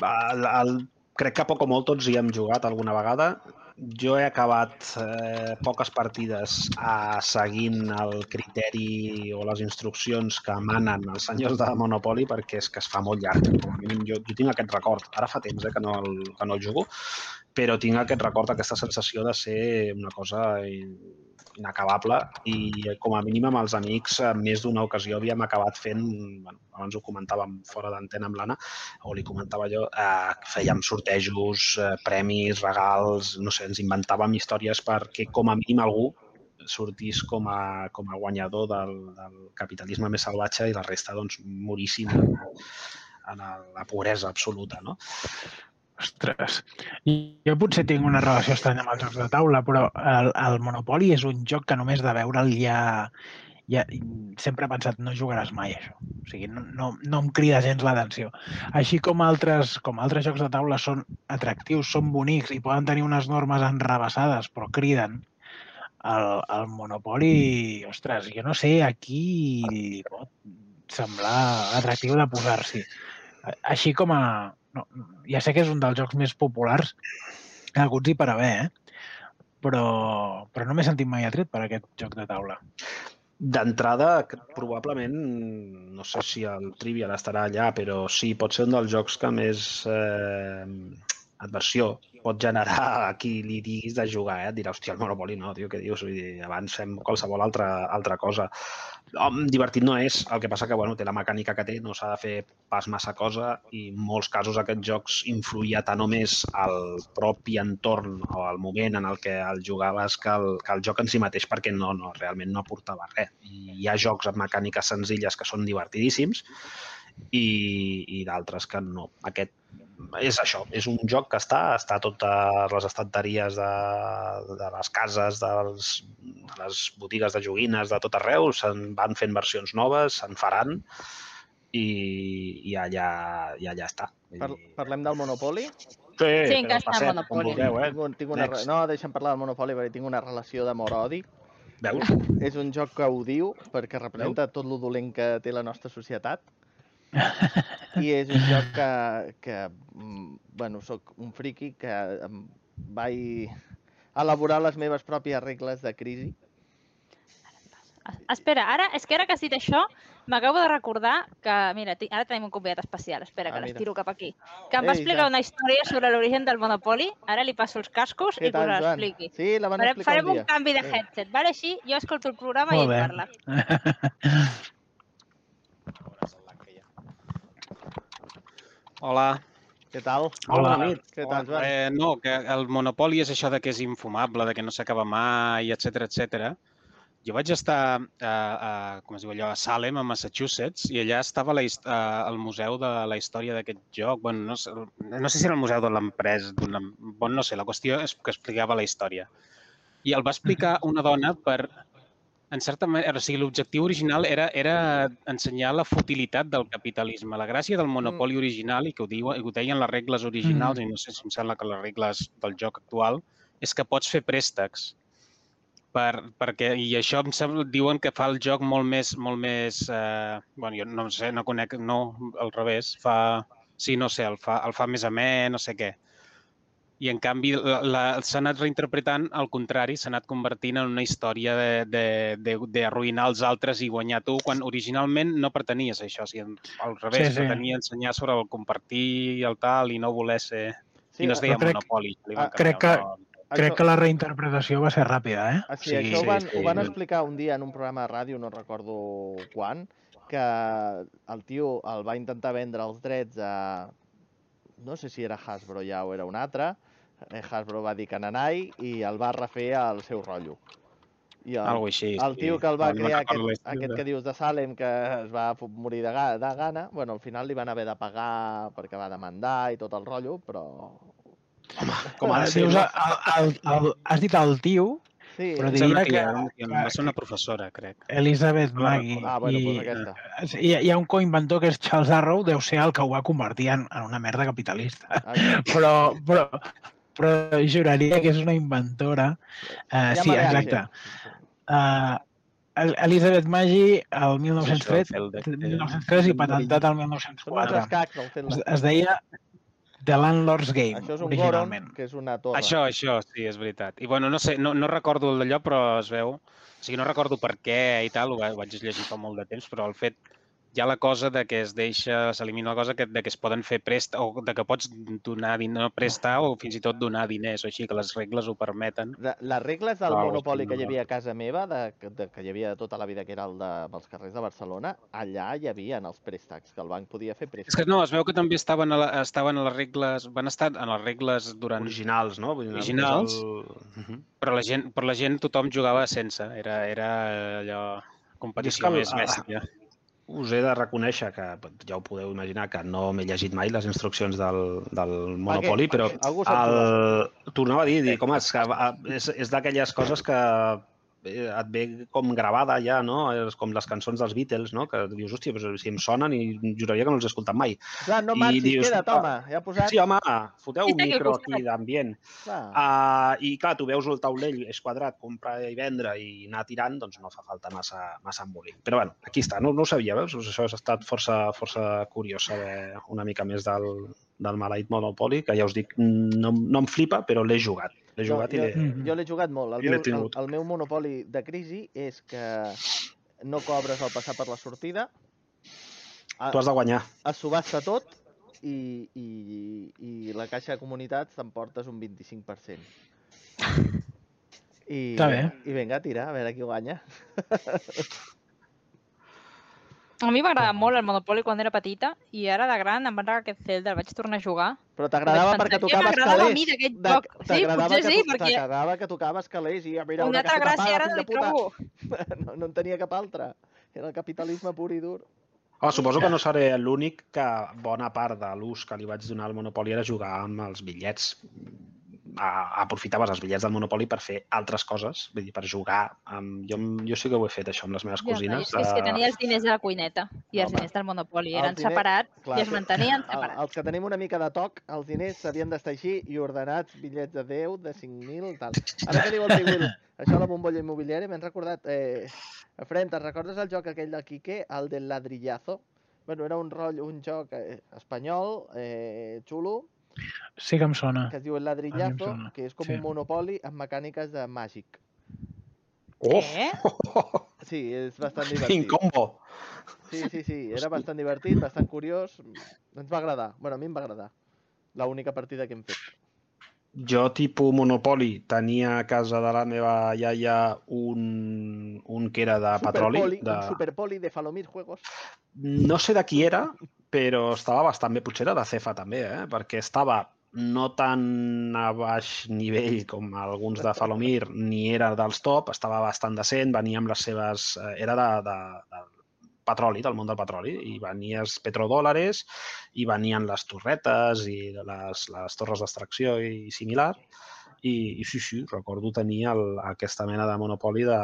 el, el, crec que poc o molt tots hi hem jugat alguna vegada. Jo he acabat eh, poques partides a, seguint el criteri o les instruccions que manen els senyors de Monopoly perquè és que es fa molt llarg. Com a mínim jo, jo tinc aquest record. Ara fa temps eh, que, no el, que no el jugo, però tinc aquest record, aquesta sensació de ser una cosa inacabable i com a mínim amb els amics en més d'una ocasió havíem acabat fent, bueno, abans ho comentàvem fora d'antena amb l'Anna, o li comentava jo, eh, fèiem sortejos, eh, premis, regals, no sé, ens inventàvem històries perquè com a mínim algú sortís com a, com a guanyador del, del capitalisme més salvatge i la resta doncs morissin en, en la pobresa absoluta, no? Ostres. Jo potser tinc una relació estranya amb els jocs de taula, però el, el Monopoly és un joc que només de veure'l ja, ja... Sempre he pensat, no jugaràs mai això. O sigui, no, no, no em crida gens l'atenció. Així com altres, com altres jocs de taula són atractius, són bonics i poden tenir unes normes enrabassades, però criden, el, el Monopoly, ostres, jo no sé a qui li pot semblar atractiu de posar-s'hi. Així com a... No, ja sé que és un dels jocs més populars, alguns hi per haver, eh? Però, però no m'he sentit mai atret per aquest joc de taula. D'entrada, probablement, no sé si el Trivial estarà allà, però sí, pot ser un dels jocs que més eh, adversió pot generar a qui li diguis de jugar, eh? Et dirà, hòstia, el Monopoly no, tio, què dius? Vull dir, abans fem qualsevol altra, altra cosa. Hom, divertit no és, el que passa que bueno, té la mecànica que té, no s'ha de fer pas massa cosa i en molts casos aquests jocs influïa tant o més al propi entorn o al moment en el que el jugaves que el, que el joc en si mateix perquè no, no, realment no aportava res. I hi ha jocs amb mecàniques senzilles que són divertidíssims i, i d'altres que no. Aquest és això, és un joc que està, està a totes les estanteries de, de les cases, dels, de les botigues de joguines de tot arreu, se'n van fent versions noves, se'n faran i, i allà, i allà està. Par parlem del Monopoli? Sí, Sí, encara està passem, Monopoly. Com vulgueu, eh? Tinc, un, tinc una... Next. No, deixa'm parlar del Monopoli perquè tinc una relació d'amor-odi. Veus? És un joc que odio perquè representa tot lo dolent que té la nostra societat. I és un joc que, que mm, bueno, sóc un friki que em vaig elaborar les meves pròpies regles de crisi. Espera, ara, és que ara que has dit això, m'acabo de recordar que, mira, ara tenim un convidat especial, espera, Ah, que mira. l'estiro cap aquí, que em va Ei, explicar una història sobre l'origen del Monopoli, ara li passo els cascos i Què que us tal, Joan? l'expliqui. Sí, la van Farem, explicar farem un un canvi de Sí. headset, vale? Així jo escolto el programa Molt i ell bé. parla. Hola. Què tal? Hola. Bona nit. Què tal, Joan? Eh, no, que el monopoli és això de que és infumable, de que no s'acaba mai, etc etc. Jo vaig estar a, a, com es diu allò, a Salem, a Massachusetts, i allà estava la, a, el museu de la història d'aquest joc. Bueno, no, sé, no sé si era el museu de l'empresa, bueno, no sé, la qüestió és que explicava la història. I el va explicar una dona per, en certa manera, o sigui, l'objectiu original era, era ensenyar la futilitat del capitalisme. La gràcia del monopoli original, i que ho, diuen, i ho deien les regles originals, i no sé si em sembla que les regles del joc actual, és que pots fer préstecs. Per, perquè, I això em sembla, diuen que fa el joc molt més, molt més eh, bueno, jo no sé, no conec, no, al revés, fa, sí, no sé, el fa, el fa més amè, no sé què. I en canvi s'ha anat reinterpretant al contrari, s'ha anat convertint en una història de- de- de- d'arruïnar els altres i guanyar tu, quan originalment no pretenies això, o sigui, al revés, Sí, sí. pretenia ensenyar sobre el compartir i el tal i no voler ser... Sí, I no es deia crec- Monopoli. ah, crec que-. Crec que la reinterpretació va ser ràpida, eh? Ah, sí, Sí, això ho sí, van, sí. ho van explicar un dia en un programa de ràdio, no recordo quan, que el tio el va intentar vendre els drets a... No sé si era Hasbro ja o era un altre. Eh, Hasbro va dir que nanai i el va refer al seu rotllo. I el, Algo així. el sí. tio que el va No crear, aquest, aquest que dius de Salem, que es va morir de, ga, de gana, bueno, al final li van haver de pagar perquè va demandar i tot el rotllo, però... Com de Ah, ser, dius, el, el, el, has dit el tio, Sí, Però diria que- que, va ser una professora, crec. Elizabeth Maggie. ah, bueno, i, doncs aquesta. hi, ha- hi ha un coinventor que és Charles Arrow, deu ser el que ho va convertir en, en una merda capitalista. Ah, Però, però, però juraria que és una inventora. Uh, sí, exacte. Uh, Elizabeth Maggie, el Sí, això, 1903, el de- 1903 i patentat el Són uns 1904. escacs, el fent Es, es deia The Landlord's Game, Això és un originalment. Goron, que és una torre. Això, això, sí, és veritat. I bueno, no sé, no, no recordo el d'allò, però es veu... O sigui, no recordo per què i tal, ho vaig llegir fa molt de temps, però el fet hi ha la cosa de que es deixa, s'elimina la cosa que, de que es poden fer prest o de que pots donar no prestar o fins i tot donar diners o així, que les regles ho permeten. De, les regles del Clar, monopoli que hi havia a casa meva, de, de, que hi havia tota la vida, que era el de, dels carrers de Barcelona, allà hi havia els préstecs, que el banc podia fer És préstecs. que no, es veu que també estaven a, la, estaven a les regles, van estar en les regles durant... Originals, no? Vull dir, Originals? El... Mhm. Però la gent, però la gent tothom jugava sense, era, era allò competició més bèstia. Us he de reconèixer que ja ho podeu imaginar que no m'he llegit mai les instruccions del, del Monopoly, però el... tornava a dir, dic, home, és, que, és, és d'aquelles coses que eh, et ve com gravada ja, no? És com les cançons dels Beatles, no? Que dius, hòstia, però si em sonen i juraria que no els he escoltat mai. Clar, no I marxis, dius, queda't, home, ja ha posat... Sí, home, foteu un micro aquí d'ambient. Uh, I clar, tu veus el taulell, és quadrat, comprar i vendre i anar tirant, doncs no fa falta massa, massa embolic. Però bueno, aquí està, no, no ho sabia, veus? Això ha estat força, força curiós saber una mica més del, del maleït Monopoly, que ja us dic, no, no em flipa, però l'he jugat. L'he jugat jo, i l'he... Mhm. jo l'he jugat molt. El meu, el, el meu monopoli de crisi és que no cobres al passar per la sortida, a, Tu has de guanyar. es subhasta tot i, i, i la caixa de comunitats t'emportes un 25%. I, Està bé. I vinga, a tirar, a veure qui guanya. A mi m'agradava molt el Monopoli quan era petita i ara de gran em va agradar aquest Zelda, el vaig tornar a jugar. Però t'agradava perquè tocaves "Què m'agradava a calés. mi d'aquest De- joc?" Sí, t'agradava potser que sí, perquè- T'agradava que tocaves calés i "Ah, mira Una una, altra gràcia ara fill li de puta. trobo. No, no en tenia cap altra. Era el capitalisme pur i dur. Oh, suposo que no seré l'únic que bona part de l'ús que li vaig donar al Monopoly era jugar amb els bitllets. A, aprofitaves els bitllets del Monopoly per fer altres coses, vull dir, per jugar. Amb... Jo, jo sí que ho he fet, això, amb les meves Ja, cosines. és, que, és que de- tenia els diners de la cuineta i els Home. diners del Monopoli. Eren diners- separats clar, i es que- mantenien El, separats. els que tenim una mica de toc, els diners s'havien d'estar així i ordenats, bitllets de 10, de 5.000, tal. Ara que diu el Tiguil, això de la bombolla immobiliària, m'han recordat... Eh, Fren, te'n recordes el joc aquell del Quique, el del ladrillazo? Bueno, era un rotllo, un joc eh, espanyol, eh, xulo, Sí que em sona. que es diu el ladrillazo, que és com sí. un monopoli amb mecàniques de màgic. Oh! Què? sí, és bastant divertit. Incombo. Sí, sí, sí, era bastant divertit, bastant curiós. Ens va agradar. Bueno, a mi em va agradar. L'única partida que hem fet. Jo, tipus Monopoly, tenia a casa de la meva iaia un, un que era de petroli. Superpoli, De... Un superpoli de Falomir Juegos. No sé de qui era, però estava bastant bé. Potser era de Cefa també, eh? perquè estava no tan a baix nivell com alguns de Falomir, ni era dels top, estava bastant decent, venia amb les seves... eh, Era de, de, de petroli, del món del petroli, i venies petrodòlares, i venien les torretes i les, les torres d'extracció i similar, i, i sí, sí, recordo tenir el, aquesta mena de monopoli de,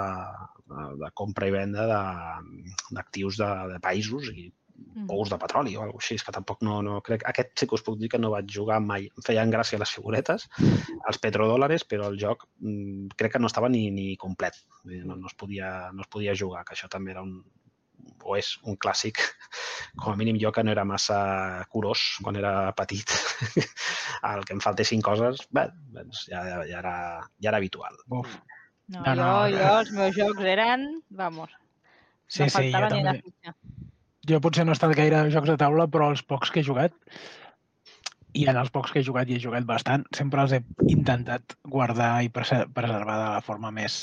de, de compra i venda de- d'actius de, de països i Mm. pous de petroli o alguna així, és que tampoc no, no crec... Aquest sí que us puc dir que no vaig jugar mai. Em feien gràcia les figuretes, els petrodòlares, però el joc mm, crec que no estava ni, ni complet. Vull dir, No, no, es podia, no es podia jugar, que això també era un, o és un clàssic, com a mínim jo que no era massa curós quan era petit, el que em faltessin coses, bé, doncs ja, ja, era, ja era habitual. Uf. No, No, jo, no, jo, no. els meus jocs eren, vamos, Sí, no sí, jo faltava ni també. fitxa. Jo potser no he estat gaire a jocs de taula, però els pocs que he jugat, i en els pocs que he jugat, i he jugat bastant, sempre els he intentat guardar i prese- preservar de la forma més,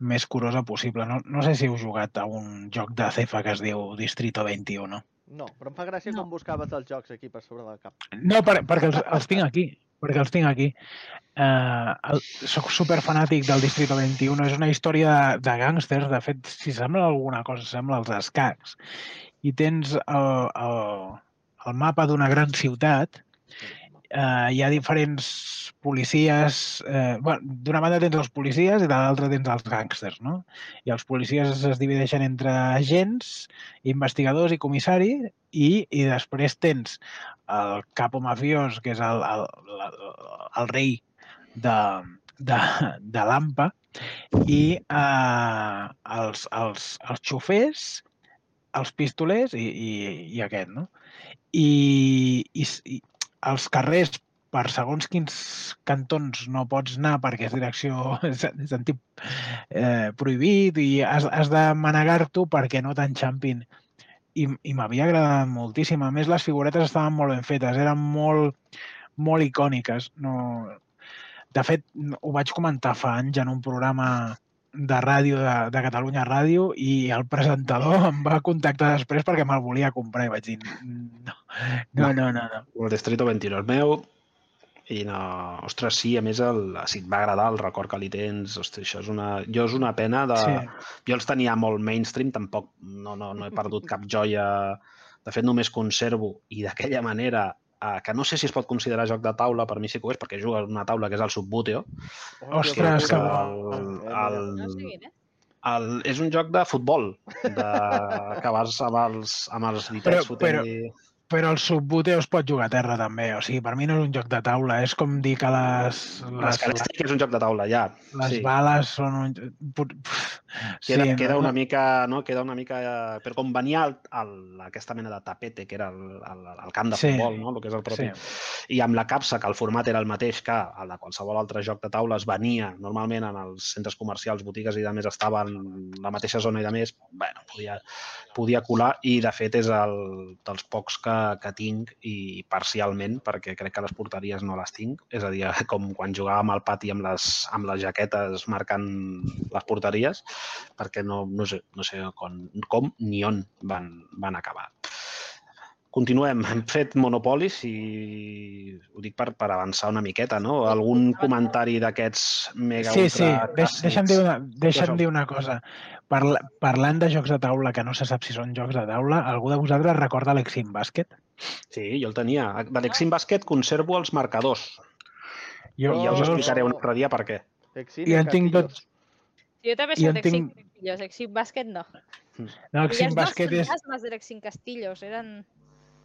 més curosa possible. No, no sé si heu jugat a un joc de cefa que es diu Distrito 21. No, però em fa gràcia No. com buscaves els jocs aquí per sobre del cap. No, per, perquè els, els tinc aquí. Perquè els tinc aquí. Uh, el, soc superfanàtic del Distrito 21. És una història de, de gàngsters. De fet, si sembla alguna cosa, sembla els escacs. I tens el, el, el mapa d'una gran ciutat. Uh, hi ha diferents policies... Eh, bueno, D'una banda tens els policies i de l'altra tens els gàngsters, no? I els policies es divideixen entre agents, investigadors i comissari i, i després tens el capo mafiós, que és el, el, el, el rei de, de, de l'AMPA, i eh, els, els, els xofers, els pistolers i, i, i aquest, no? I, i, i els carrers per segons quins cantons no pots anar perquè és direcció, és, és en tip eh, prohibit i has, has de manegar-t'ho perquè no t'enxampin i, i m'havia agradat moltíssim. A més, les figuretes estaven molt ben fetes, eren molt, molt icòniques. No... De fet, ho vaig comentar fa anys en un programa de ràdio de, de Catalunya Ràdio i el presentador em va contactar després perquè me'l volia comprar i vaig dir no, no, no, no. no. El Distrito 21 és meu i no, ostres, sí, a més, el, si et va agradar el record que li tens, ostres, això és una, jo és una pena de... Sí. Jo els tenia molt mainstream, tampoc no, no, no he perdut cap joia. De fet, només conservo, i d'aquella manera, eh, que no sé si es pot considerar joc de taula, per mi sí que ho és, perquè jugo a una taula que és el Subbuteo. Ostres, que el, Eh, el, quin és. el, és un joc de futbol, de, que vas amb els, amb els Però- ditets fotent però- Però el Subbuteo es pot jugar a terra també, o sigui, per mi no és un joc de taula, és com dir que les, Les les, característiques és un joc de taula, ja. les sí. bales són un... Queda, sí, queda no- una mica, no? Queda una mica... eh, Però com venia el, el, aquesta mena de tapete, que era el, el, el camp de Sí. futbol, no? el que és el propi, Sí. i amb la capsa, que el format era el mateix que el de qualsevol altre joc de taula, es venia normalment en els centres comercials, botigues i de més estaven en la mateixa zona i de més, bueno, podia, podia colar i de fet és el dels pocs que, que tinc i parcialment, perquè crec que les porteries no les tinc, és a dir, com quan jugàvem al pati amb les, amb les jaquetes marcant les porteries, perquè no, no sé, no sé com, com ni on van, van acabar. Continuem. Hem fet Monopolis i ho dic per, per avançar una miqueta, no? Algun comentari d'aquests mega Sí, sí, Deix, deixa'm, dir una, deixa'm dir una cosa. Parla, parlant de jocs de taula, que no se sap si són jocs de taula, algú de vosaltres recorda l'Exim Basket? Sí, jo el tenia. De l'Exim Basket conservo els marcadors. Jo, I ja us jo, explicaré un altre dia per què. I en tinc tots... Jo també soc d'Exim tinc- Castillos, Exim Bàsquet no. No, l'Exim els dos Basket és... fantasmes de l'Exim Castillos eren...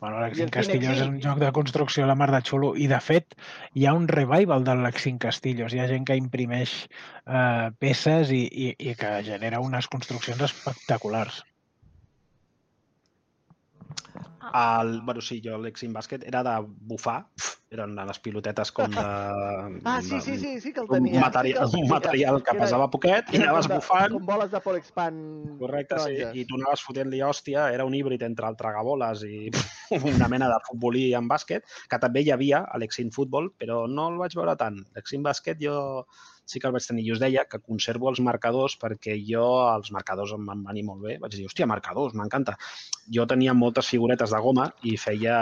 Bueno, el Castillos és un joc de construcció a la mar de xulo i, de fet, hi ha un revival de l'Exim Castillos. Hi ha gent que imprimeix eh, peces i, i, i que genera unes construccions espectaculars. El, bueno, sí, jo l'Exim Bàsquet era de bufar, eren les pilotetes com de... Ah, sí, sí, sí, sí que el Un tenia. material, sí que el un material que pesava poquet i anaves de- bufant. Com boles de Polexpan Correcte, sí. I tu anaves fotent-li hòstia, era un híbrid entre el tragaboles i una mena de futbolí en bàsquet, que també hi havia a l'Exim Futbol, però no el vaig veure tant. L'Exim Bàsquet jo sí que el vaig tenir. I us deia que conservo els marcadors perquè jo els marcadors em van venir molt bé. Vaig dir, hòstia, marcadors, m'encanta. Jo tenia moltes figuretes de goma i feia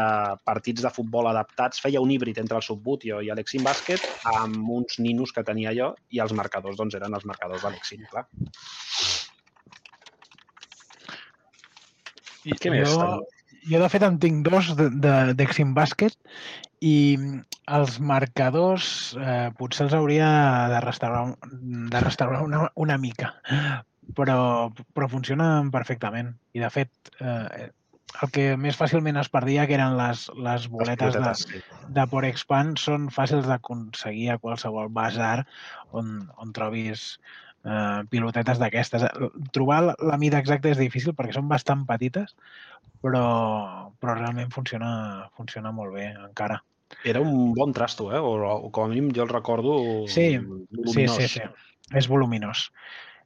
partits de futbol adaptats, feia un híbrid entre el Subbutio i l'Exim Bàsquet amb uns ninos que tenia jo i els marcadors doncs, eren els marcadors de l'Exim, clar. I Què més? Jo, teniu? Jo, de fet, en tinc dos de- de- d'Exim Bàsquet i els marcadors eh, potser els hauria de restaurar, de restaurar una, una mica, però, però funcionen perfectament. I, de fet, eh, el que més fàcilment es perdia, que eren les, les boletes de, de Porexpan, són fàcils d'aconseguir a qualsevol bazar on, on trobis eh, pilotetes d'aquestes. Trobar la, mida exacta és difícil perquè són bastant petites, però, però realment funciona, funciona molt bé encara. Era un bon trasto, eh? O, o com a mínim jo el recordo Sí, Sí, voluminós. sí, sí. És voluminós.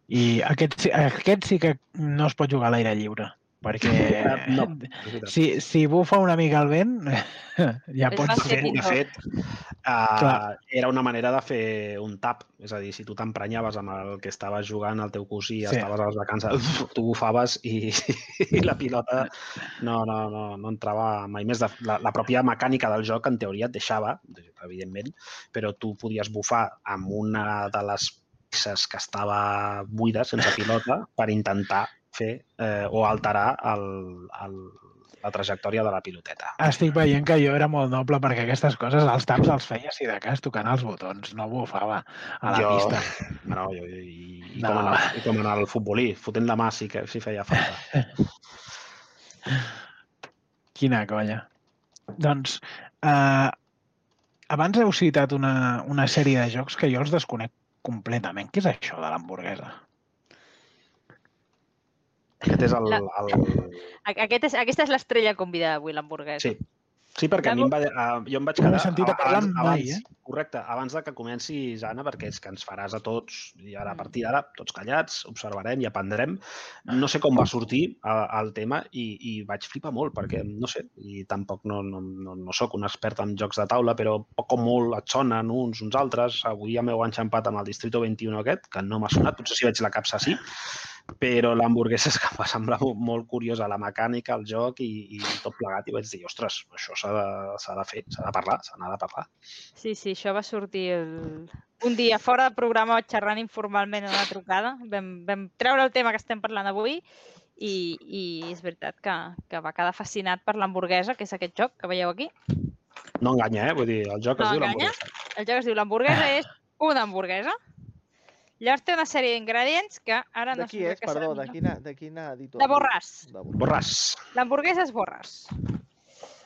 I aquest, sí- aquest sí que no es pot jugar a l'aire lliure, perquè No, si, si bufa una mica el vent, ja pots fer... De fet, uh, Clar. era una manera de fer un tap. És a dir, si tu t'emprenyaves amb el que estaves jugant, el teu cosí, Sí. sí. estaves a les vacances, tu bufaves i, i la pilota no, no, no, no entrava mai més. De, la, la pròpia mecànica del joc, en teoria, et deixava, evidentment, però tu podies bufar amb una de les peces que estava buida, sense pilota, per intentar fer eh, o alterar el, el, la trajectòria de la piloteta. Estic veient que jo era molt noble perquè aquestes coses, els taps els feia si de cas tocant els botons, no bufava a la jo, pista. No, jo, i, i, No. com en el, i com en el futbolí, fotent la mà sí que sí feia falta. Quina colla. Doncs, eh, abans heu citat una, una sèrie de jocs que jo els desconec completament. Què és això de l'hamburguesa? Aquest és el... La- el... A- Aquest és, aquesta és l'estrella convidada avui, l'hamburguesa. Sí. Sí, perquè a mi em va, uh, jo em vaig No he quedar... sentit a parlar abans, mai, abans, Correcte, abans de que comencis, Anna, perquè és que ens faràs a tots, i ara a partir d'ara, tots callats, observarem i aprendrem. No sé com va sortir uh, el tema i, i vaig flipar molt, perquè, no sé, i tampoc no, no, no, no sóc un expert en jocs de taula, però poc o molt et sonen uns, uns altres. Avui ja m'heu enxampat amb el Distrito 21 aquest, que no m'ha sonat, potser si veig la capsa sí, però l'hamburguesa és que em va semblar mo- molt curiosa la mecànica, el joc i, i tot plegat i vaig dir, ostres, això s'ha de, de fer, s'ha de parlar, s'ha de parlar. Sí, sí, això va sortir el... un dia fora del programa xerrant informalment en una trucada. Vam, vam treure el tema que estem parlant avui i, i és veritat que, que va quedar fascinat per l'hamburguesa, que és aquest joc que veieu aquí. No enganya, eh? Vull dir, el joc No es diu l'hamburguesa. El joc es diu l'hamburguesa és una hamburguesa. Llavors té una sèrie d'ingredients que ara no sé és, què perdó, seran, de quina, de quina editorial? De Borràs. De Borràs. Borràs. L'hamburguesa és borres.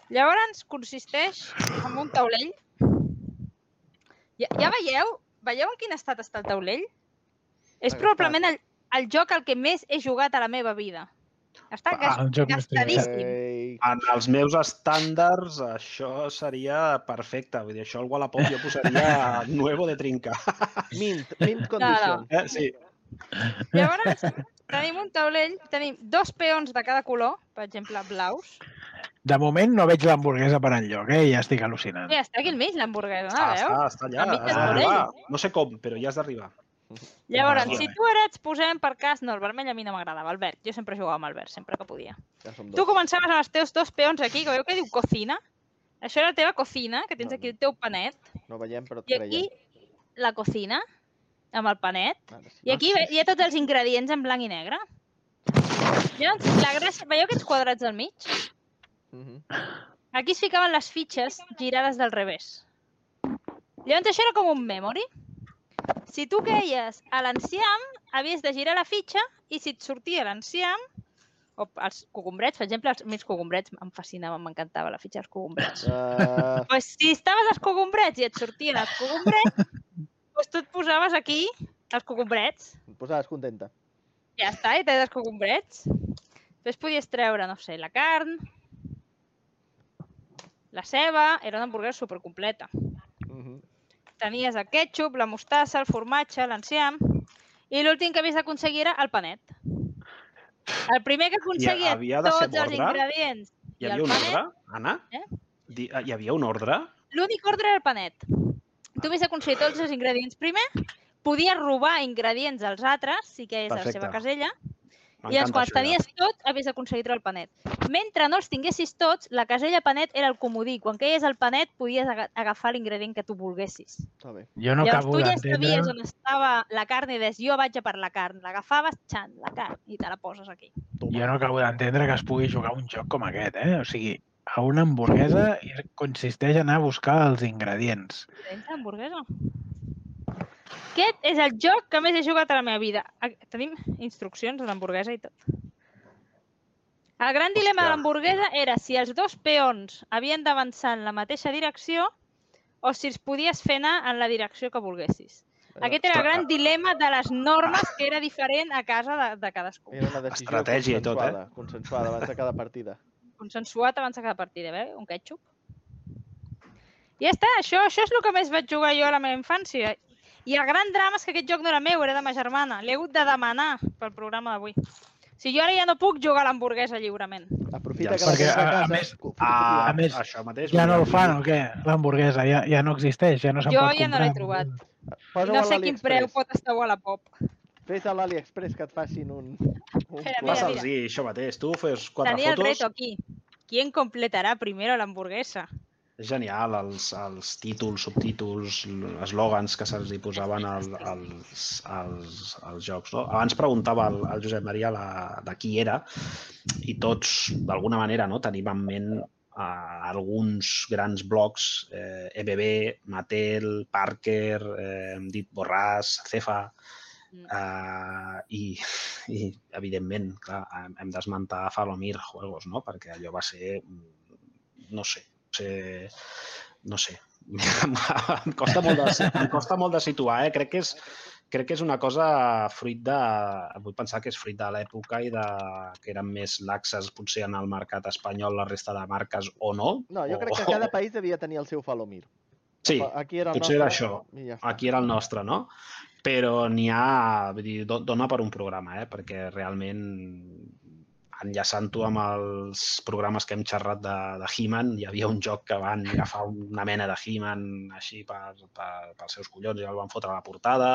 Llavors consisteix en un taulell. Ja, ja veieu? Veieu en quin estat està el taulell? És probablement el, el joc al que més he jugat a la meva vida. Està Ah, gastadíssim. Ei, En els meus estàndards, això seria perfecte. Vull dir, això al Wallapop jo posaria nuevo de trinca. mint, mint condition. Eh? Sí. Llavors, tenim un taulell, tenim dos peons de cada color, per exemple, blaus. De moment no veig l'hamburguesa per enlloc, eh? Ja estic al·lucinant. I està aquí al mig, l'hamburguesa, no veu? està, està allà. Del d'arribar. No sé com, però ja has d'arribar. Llavors, si tu ara ets posem per cas... No, el vermell a mi no m'agradava, el verd. Jo sempre jugava amb el verd, sempre que podia. Ja som Tu començaves amb els teus dos peons aquí, que veieu que diu cocina. Això era la teva cocina, que tens No, aquí el teu panet. No veiem, però I aquí creiem. la cocina, amb el panet. Ara sí. I aquí ve- hi ha tots els ingredients en blanc i negre. Llavors, la gràcia... Veieu aquests quadrats al mig? Mhm. Aquí es ficaven les fitxes girades del revés. Llavors això era com un memory. Si tu queies a l'enciam, havies de girar la fitxa i si et sortia l'enciam, o els cogombrets, per exemple, els meus cogombrets em fascinaven, m'encantava la fitxa dels cogombrets. Uh, pues, si estaves als cogombrets i et sortien els cogombrets, pues tu et posaves aquí els cogombrets. et posaves contenta. Ja està, i tens els cogombrets. Després podies treure, no sé, la carn, La ceba era una hamburguesa supercompleta. Mhm. Tenies el ketchup, la mostassa, el formatge, l'enciam i l'últim que havies d'aconseguir era el panet. El primer que aconseguia ser tots els ordre? ingredients Hi i havia un panet, ordre, Anna? Eh? Di- Hi havia un ordre? l'únic ordre era el panet. Tu havies d'aconseguir tots els ingredients primer, podies robar ingredients als altres, si que és la Perfecte. seva casella, i llavors quan ja. tenies tot havies d'aconseguir treure el panet. Mentre no els tinguessis tots, la casella panet era el comodí. Quan queies el panet podies aga- agafar l'ingredient que tu volguessis. Està bé. Jo no Llavors acabo tu ja d'entendre... sabies on estava la carn i deies jo vaig a per la carn. L'agafaves, xan, la carn, i te la poses aquí. Jo no acabo d'entendre que es pugui jugar un joc com aquest, eh? O sigui, a una hamburguesa i consisteix en anar a buscar els ingredients. Ingredients d'hamburguesa. Aquest és el joc que més he jugat a la meva vida. Tenim instruccions de l'hamburguesa i tot. El gran dilema de Hòstia. l'hamburguesa era si els dos peons havien d'avançar en la mateixa direcció o si els podies fer anar en la direcció que volguessis. Aquest era el gran dilema de les normes que era diferent a casa de, de cadascú. Era una decisió Estratègia i tot, eh? consensuada, consensuada abans de cada partida. consensuat abans de cada partida, eh? Un ketchup. I ja està, això, això és el que més vaig jugar jo a la meva infància. I el gran drama és que aquest joc no era meu, era de ma germana. L'he hagut de demanar pel programa d'avui. O sigui, jo ara ja no puc jugar a l'hamburguesa lliurement. Aprofita Ja, que la perquè, a a- a més- Ah, A més, això mateix. Ja no el fan o què? L'hamburguesa ja, ja no existeix, ja no se'n Jo pot ja no l'he comprar. trobat. Posa-ho no a sé quin preu pot estar a la pop. Fes a l'AliExpress que et facin un... un mira, Passa'ls dir això mateix. Tu fes quatre Tenia el fotos. reto aquí. ¿Quién completará primero la hamburguesa? És genial, els, els títols, subtítols, eslògans que se'ls hi posaven al, als, als, als jocs. No? Abans preguntava al, al Josep Maria la, de qui era i tots, d'alguna manera, no, tenim en ment uh, alguns grans blocs, eh, EBB, Mattel, Parker, eh, hem dit Borràs, Cefa. Uh, i, i, evidentment, clar, hem, d'esmentar Falomir Juegos, no? perquè allò va ser, no sé, ser, no sé, em costa molt de, em costa molt de situar, eh? crec que és, crec que és una cosa fruit de... Vull pensar que és fruit de l'època i de que eren més laxes potser en el mercat espanyol la resta de marques o no. No, jo o, crec que cada país devia tenir el seu Falomir. Sí, Aquí era el potser nostre, era això. Ja aquí era el nostre, no? Però n'hi ha, vull dir, do- dona per un programa, eh? perquè realment enllaçant-ho amb els programes que hem xerrat de, de He-Man, hi havia un joc que van agafar una mena de He-Man així per, per, pels seus collons i el van fotre a la portada,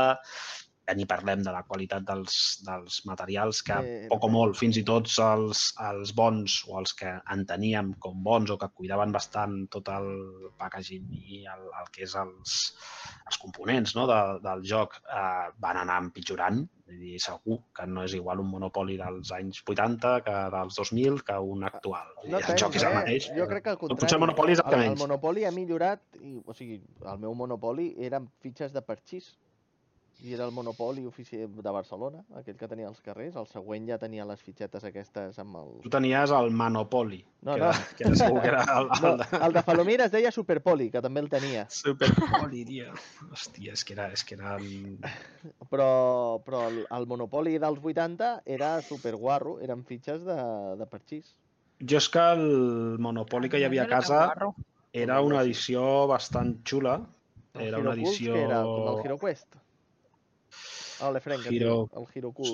ja ni parlem de la qualitat dels, dels materials, que Sí, poc o molt, fins i tot els, els bons o els que enteníem com bons o que cuidaven bastant tot el packaging i el, el que és els, els components no, de, del joc eh, van anar empitjorant. Vull dir, segur que no és igual un Monopoly dels anys 80 que dels 2000 que un actual. No el joc és el mateix. Jo crec que al contrari. Potser el Monopoly és el que el, menys. el Monopoly ha millorat, i, o sigui, el meu Monopoly eren fitxes de parxís. I era el Monopoly ofici- de Barcelona, aquell que tenia als carrers. El següent ja tenia les fitxetes aquestes amb el... Tu tenies el Monopoly, No, que, no. Era, que era segur que era el, No, el, de... el de Falomir es deia Superpoli, que també el tenia. Superpoli, tio. Hòstia, és que era... És que era... Però, però el, el Monopoly dels 80 era superguarro, eren fitxes de, de parxís. Jo és que el Monopoly que hi havia a casa era una edició bastant xula. Era una edició... que era com el Hero El Lefren, que diu, el.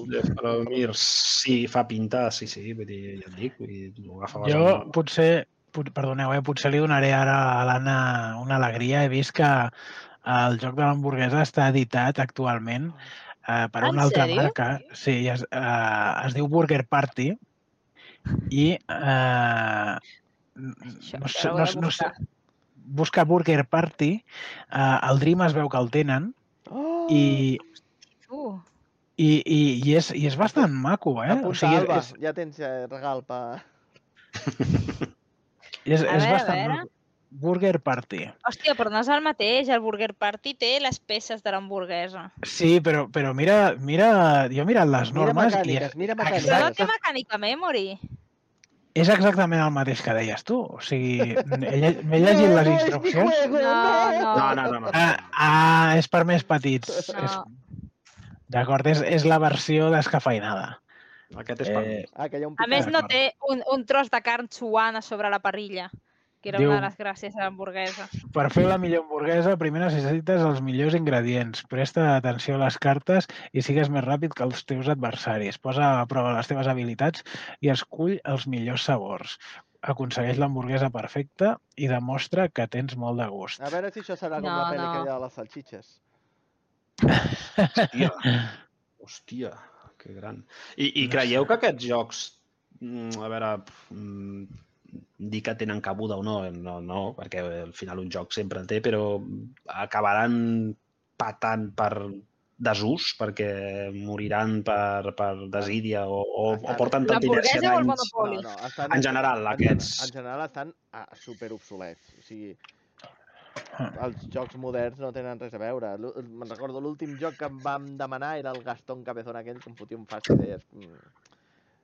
De Falomir, sí, fa pinta, sí, sí, vull dir, ja et dic, vull dir, ho agafaves Jo amb- potser, pot- perdoneu, eh, potser li donaré ara a l'Anna una alegria. He vist que el joc de l'hamburguesa està editat actualment eh, per En una altra sèrio? marca. Sí, es, eh, es diu Burger Party i eh, Això, no, sé, no, no sé, busca Burger Party, eh, el Dream es veu que el tenen Oh! i, I, i, i, és, i és bastant maco, eh? Apunta, o sigui, Alba, és, ja tens eh, regal pa... és, A és veure, bastant veure. maco. Burger Party. hòstia, però no és el mateix. El Burger Party té les peces de l'hamburguesa. Sí, però, però mira, mira, jo he mirat les Mira normes i mecàniques, és, mira Però no mecàniques. té mecànica memory. és exactament el mateix que deies tu. O sigui, m'he llegit les instruccions. No, no! No, no, no. no. Ah, ah, és per més petits. No. És, D'acord, és, és la versió descafeinada. Aquest és per mi. Eh, Ah, que hi ha un A més, no té un, un tros de carn suant a sobre la parrilla. que era Diu- una de les gràcies de l'hamburguesa. Per fer la millor hamburguesa, primer necessites els millors ingredients. Presta atenció a les cartes i sigues més ràpid que els teus adversaris. Posa a prova les teves habilitats i escull els millors sabors. Aconsegueix l'hamburguesa perfecta i demostra que tens molt de gust. A veure si això serà com No, la pel·li no. aquella de les salxitxes. Hòstia, hòstia, que gran. I, i No creieu sé. que aquests jocs, mm, a veure, mm, dir que tenen cabuda o no, no, no, perquè al final un joc sempre en té, però acabaran patant per desús, perquè moriran per, per desídia o, o, o porten tanta inèrcia L'hamburguesa o el d'anys. Monopoli? No, no, estan, En general, en, aquests. En general estan ah, super obsolets. O sigui, els jocs moderns no tenen res a veure. Me'n recordo l'últim joc que em vam demanar era el Gastón Cabezón aquell que em fotia un fast idees. Mm.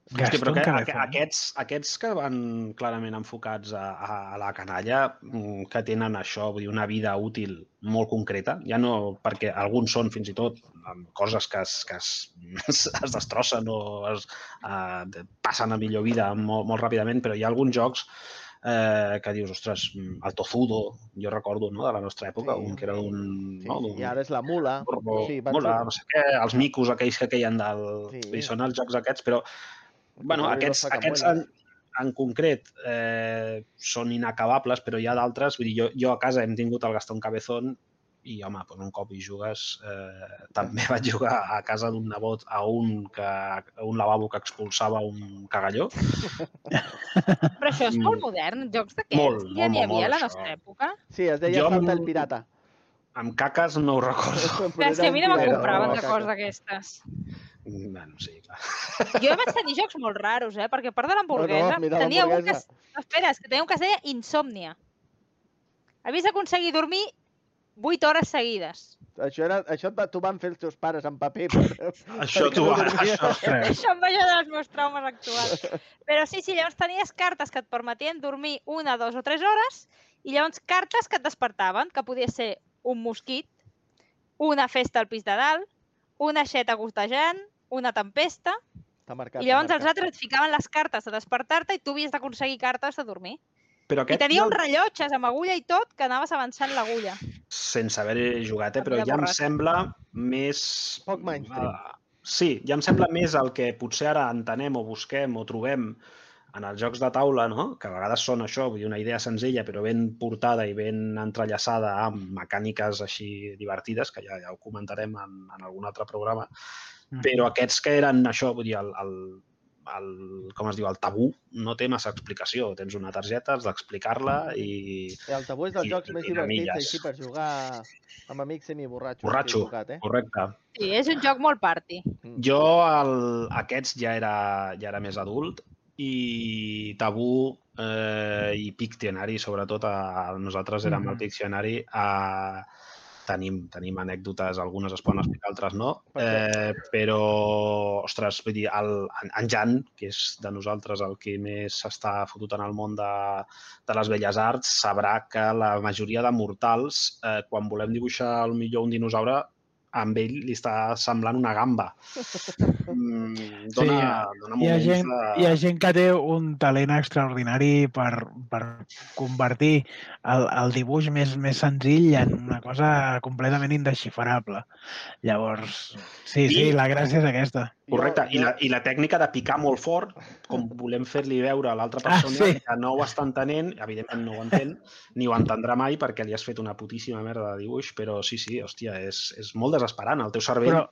Hòstia, però que, Cabezón. aqu- aquests, aquests que van clarament enfocats a, a, a la canalla, mm, que tenen això, vull dir, una vida útil molt concreta, ja no perquè alguns són fins i tot amb coses que es, que es, es destrossen o es, uh, passen a millor vida molt, molt ràpidament, però hi ha alguns jocs eh, que dius, ostres, mm, el Tozudo, jo recordo no, de la nostra època, Sí. un que era d'un... Sí, no, d'un- I ara és la mula. Borbo, Sí, surt- no sé què, els micos aquells que queien del... Sí. Sí. són els jocs aquests, però bueno, i aquests, aquests en, en concret eh, són inacabables, però hi ha d'altres. Vull dir, jo, jo a casa hem tingut el Gastón Cabezón i, home, doncs un cop hi jugues, eh, també vaig jugar a casa d'un nebot a un, que, a un lavabo que expulsava un cagalló. Però això és molt modern, jocs d'aquests. Molt, ja molt, n'hi molt, havia a la molt, nostra això. època. Sí, es deia Jo el Pirata. Amb caques no ho recordo. Però és que a mi no me'n pirata, compraven no, de coses d'aquestes. Bueno, sí, clar. Jo vaig tenir jocs molt raros, eh? Perquè a part de l'hamburguesa, No, no, tenia un que... Espera, és que tenia un que es deia Insòmnia. Havies d'aconseguir dormir 8 hores seguides. Això, era, això et va- t'ho van fer els teus pares en paper. Per, Això tu, no això. Ostres, Això em va ajudar dels meus traumes actuals. Però sí, sí, llavors tenies cartes que et permetien dormir una, dos o tres hores i llavors cartes que et despertaven, que podia ser un mosquit, una festa al pis de dalt, una xeta gostejant, una tempesta, marcat. i llavors els altres et ficaven les cartes de despertar-te i tu havies d'aconseguir cartes de dormir. Però I aquest tenia jo- uns rellotges amb agulla i tot que anaves avançant l'agulla. sense haver jugat, eh? però ja em sembla més... Poc mainstream. Eh, sí, ja em sembla més el que potser ara entenem o busquem o trobem en els jocs de taula, no? que a vegades són això, vull dir, una idea senzilla però ben portada i ben entrellaçada amb mecàniques així divertides, que ja, ja ho comentarem en, en algun altre programa, però aquests que eren això, vull dir, el, el, el, com es diu, el tabú, no té massa explicació. Tens una targeta, has d'explicar-la i... I el tabú és dels i- jocs i més divertits així per jugar amb amics semiborratxos. Borratxo. equivocat, eh? Correcte. Sí, és un joc molt party. Mm. Jo el, aquests ja era, ja era més adult i Tabú eh, i Pictionary, sobretot a, nosaltres érem Mhm. el Pictionary, a, tenim, tenim anècdotes, algunes es poden explicar, altres no, eh, però, ostres, vull dir, el, en, en Jan, que és de nosaltres el que més s'està fotut en el món de, de les belles arts, sabrà que la majoria de mortals, eh, quan volem dibuixar el millor un dinosaure, amb ell li està semblant una gamba. Mm, dona, Sí, dona Hi ha, gent, de... hi ha gent que té un talent extraordinari per, per convertir el, el dibuix més, més senzill en una cosa completament indesxifrable. Llavors, sí, sí, I- la gràcia és aquesta. Correcte, Jo- I, la, i la tècnica de picar molt fort, com volem fer-li veure a l'altra Ah, persona sí. que no ho està entenent, evidentment no ho entén, ni ho entendrà mai perquè li has fet una putíssima merda de dibuix, però sí, sí, hòstia, és, és molt desesperant. El teu cervell Però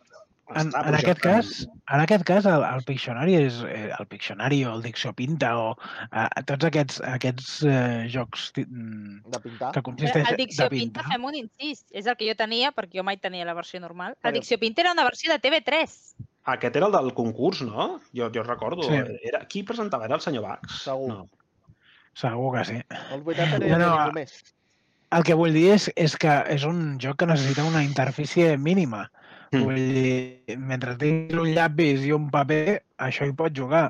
en, en aquest cas, en aquest cas el, el Pictionary és eh, el Pictionary o el Dicciopinta o eh, tots aquests, aquests eh, jocs mm, De pintar. que Però consisteix el de Dicció Pinta, pintar. fem un incís. És el que jo tenia, perquè jo mai tenia la versió normal. Però- El Dicció Pinta era una versió de TV3. Aquest era el del concurs, no? Jo, jo recordo. Sí. Era, qui presentava? Era el senyor Bax? Segur. No. Segur que sí. Els 80 no No, més. El que vull dir és, és que és un joc que necessita una interfície mínima. Mm. Vull dir, mentre tinguis un llapis i un paper, això hi pots jugar.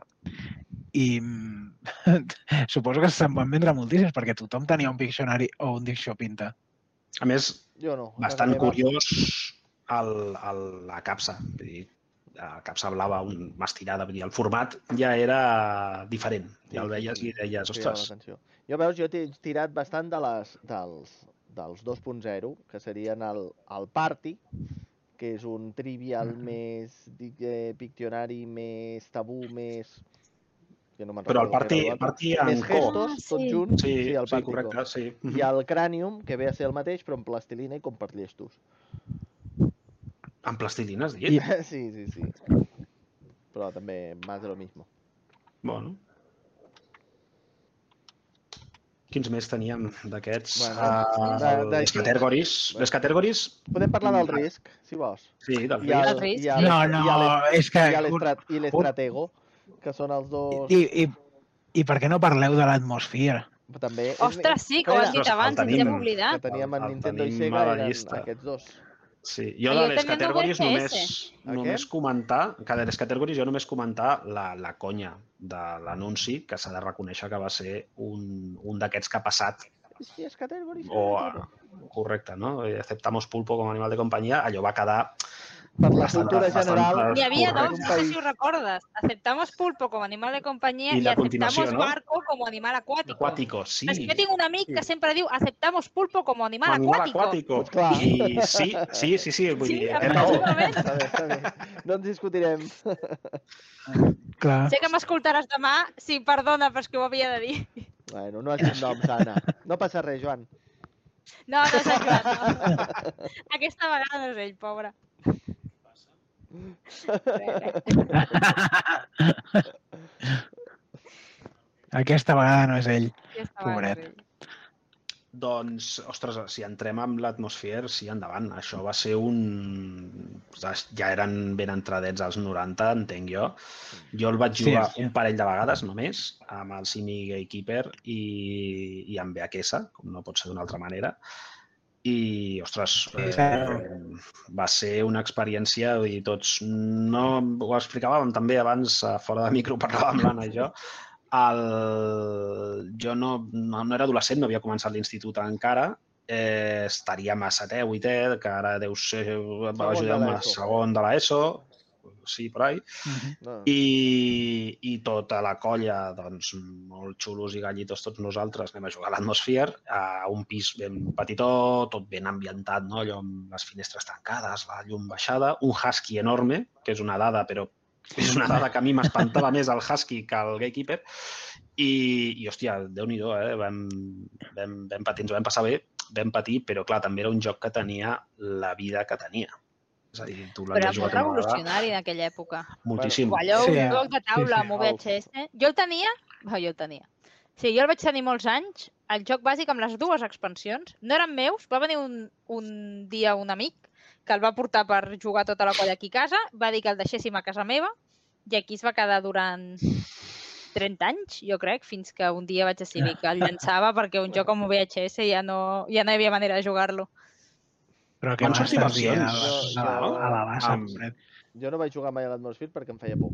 I mm, suposo que se'n van vendre moltíssims, perquè tothom tenia un Pictionary o un Dicciopinta. A més, Jo no. bastant curiós el, el, la capsa. Vull dir, a capsa blava, un, mà estirada, vull dir, el format ja era diferent. Ja el veies i deies, ostres. Jo veus, jo t'he tirat bastant de les, dels, dels 2.0, que serien el, el Party, que és un trivial Mhm. més dic, eh, piccionari, més tabú, més... Que no me'n però el era l'altre. party en Més gestos, Ah, tots sí. junts. Sí, sí, el sí, correcte, Co. sí. I el Cranium, que ve a ser el mateix, però en plastilina i com per llestos. En plastilina, has dit? I- sí, sí, sí. Però també más de lo mismo. Bueno. Quins més teníem d'aquests? Bueno, Ah, de- de- les categories. Les categories, Podem parlar del Mm. risc, si vols. sí, del I el, risc. i el, No, i no, el- és que... i l'estrat- i l'estratego, que són els dos... I, i, I per què no parleu de l'atmosfera? També... Ostres, sí, que ho has dit abans, ens hem que oblidat. teníem en El Nintendo i Sega eren aquests dos. Sí, jo de les categories VHS. només, A què? només comentar, que de les categories jo només comentar la, la conya de l'anunci, que s'ha de reconèixer que va ser un, un d'aquests que ha passat, Sí, és categories. o correcte, no? Aceptamos pulpo com animal de companyia, allò va quedar Per la cultura general... N'hi havia dos, no sé si ho recordes. Aceptamos pulpo com animal de companyia I i, aceptamos no? barco com animal acuático. aquàtico, sí. És que jo tinc un amic que sempre diu aceptamos pulpo com animal, animal acuático. aquàtico. Pues clar. I sí, sí, sí, sí, vull Sí, dir. Està bé, està bé. No ens discutirem. Clar. Sé que m'escoltaràs demà. Sí, perdona, però és que ho havia de dir. Bueno, no has dit noms, Anna. No passa res, Joan. No, no és el Joan, no. Aquesta vegada no és ell, pobre. Aquesta vegada no és ell. Aquesta Pobret. és ell. Doncs, ostres, si entrem amb l'atmosfera, sí, endavant. Això va ser un... Ja eren ben entradets als 90, entenc jo. Jo el vaig Sí, jugar sí. un parell de vegades només, amb el Simi Gatekeeper i, i amb VHS, com no pot ser d'una altra manera. I, ostres, eh, va ser una experiència, vull dir, tots no ho explicàvem també abans, eh, fora de micro, parlàvem l'Anna i jo, el... jo no, no, no era adolescent, no havia començat l'institut encara, eh, estaríem a setè, vuitè, que ara deu ser, va ajudar-me a segon de l'ESO, sí, per ahí, No. i, i tota la colla, doncs, molt xulos i gallitos tots nosaltres, anem a jugar a l'Atmosphere, a un pis ben petitó, tot ben ambientat, no? allò amb les finestres tancades, la llum baixada, un husky enorme, que és una dada, però és una dada que a mi m'espantava més el husky que el gatekeeper, i, i hòstia, déu-n'hi-do, eh? vam, vam, vam patir, ens ho vam passar bé, vam patir, però clar, també era un joc que tenia la vida que tenia. És a dir, tu Però molt revolucionari en aquella època. moltíssim. Allò, Sí, un joc de taula Sí, sí. amb VHS. Jo el tenia... Oh, jo el tenia. Sí, jo el vaig tenir molts anys. El joc bàsic amb les dues expansions. No eren meus. Va venir un, un dia un amic que el va portar per jugar tota la colla aquí a casa. Va dir que el deixéssim a casa meva i aquí es va quedar durant 30 anys, jo crec, fins que un dia vaig decidir que el llançava perquè un joc amb VHS ja no, ja no hi havia manera de jugar-lo. Però què Van sortir m'estàs dient? A, versions, la- a, la- a la bassa, amb-. Jo no vaig jugar mai a l'Atmosphere perquè em feia por.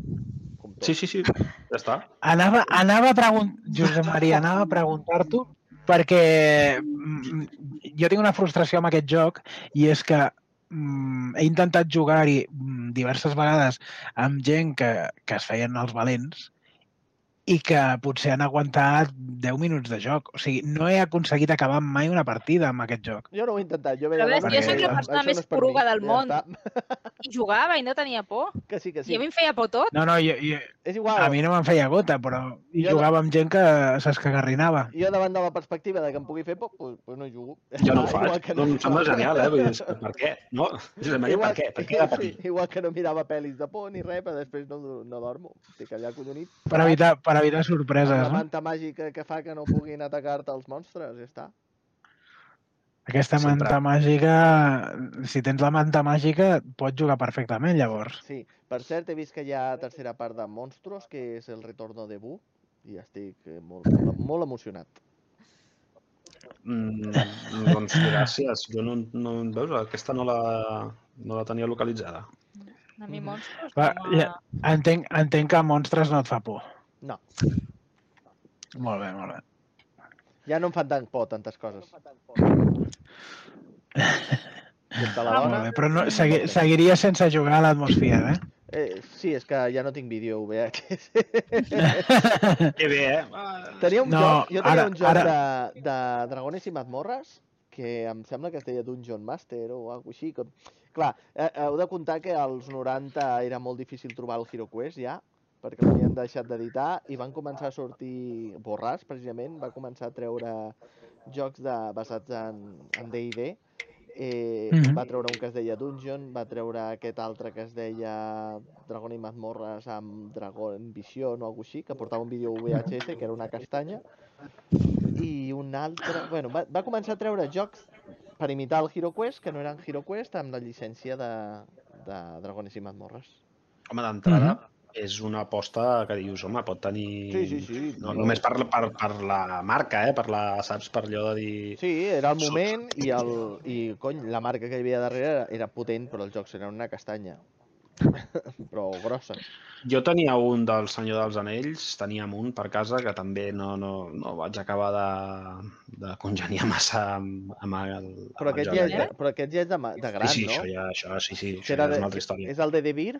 Com tot. Sí, sí, sí, ja està. Anava, anava a preguntar, Josep Maria, anava a preguntar-t'ho perquè mm, jo tinc una frustració amb aquest joc i és que mm, he intentat jugar-hi mm, diverses vegades amb gent que, que es feien els valents i que potser han aguantat 10 minuts de joc. O sigui, no he aconseguit acabar mai una partida amb aquest joc. Jo no ho he intentat. Jo veia ves, jo soc la persona "Això no més mi". poruga del Ja món. està. I jugava i no tenia por. Que sí, que Sí. I a mi em feia por tot. No, no, jo, jo, És igual. a mi no me'n feia gota, però i Jo no- jugava amb gent que s'escagarrinava. Jo davant de la perspectiva de que em pugui fer por, pues, pues no jugo. Jo no ho faig. igual que No, em sembla genial, eh? Vull dir, per què? No? Josep Maria, per què? Per què patir? sí, igual que no mirava pel·lis de por ni res, però després no, no dormo. Estic allà collonit. Per evitar, per evitar Amb sorpreses, la no? manta màgica que fa que no puguin atacar-te els monstres, ja està. Aquesta Sempre. manta màgica, si tens la manta màgica, pots jugar perfectament, llavors. Sí, per cert, he vist que hi ha tercera part de Monstros, que és el retorno de Boo, i estic eh, molt, molt, molt emocionat. Mm, doncs gràcies. Jo no, no, veus, aquesta no la, no la tenia localitzada. A mi monstros Va, no ja. Entenc, entenc que monstres no et fa por. No, Molt bé, molt bé. ja no em fan tant por tantes coses. De la Ah, dona, bé. Però no, segui, seguiria sense jugar a l'atmosfera, eh? eh, Sí, és que ja no tinc vídeo VHS. Que bé, eh? Tenia un No, joc, jo tenia ara- un joc ara- de, de Dragones i Mazmorres que em sembla que es deia Dungeon Master o alguna així. Com... Clar, eh, heu de comptar que als 90 era molt difícil trobar el HeroQuest ja, perquè l'havien deixat d'editar i van començar a sortir, Borràs precisament, va començar a treure jocs de, basats en, en D&D. Eh, Mhm. Va treure un que es deia Dungeon, va treure aquest altre que es deia Dragon i Mazmorres amb Dragon Vision o alguna així, que portava un vídeo VHS, que era una castanya. I un altre... Bueno, va, va començar a treure jocs per imitar el HeroQuest, que no eren HeroQuest, amb la llicència de, de Dragones i Mazmorres. Home, d'entrada, és una aposta que dius, home, pot tenir... Sí, sí, sí. No, només per, per, per la marca, eh? Per la, saps, per allò de dir... Sí, era el moment i, el, i cony, la marca que hi havia darrere era, era potent, però els jocs eren una castanya. però grossa. Jo tenia un del Senyor dels Anells, teníem un per casa que també no, no, no vaig acabar de, de congeniar massa amb, amb el, Però amb el aquest, joc ja és, de, però aquest ja és de, de gran, sí, sí, no? això ja, això, sí, sí, això era ja és de- una altra història. És el de Devir,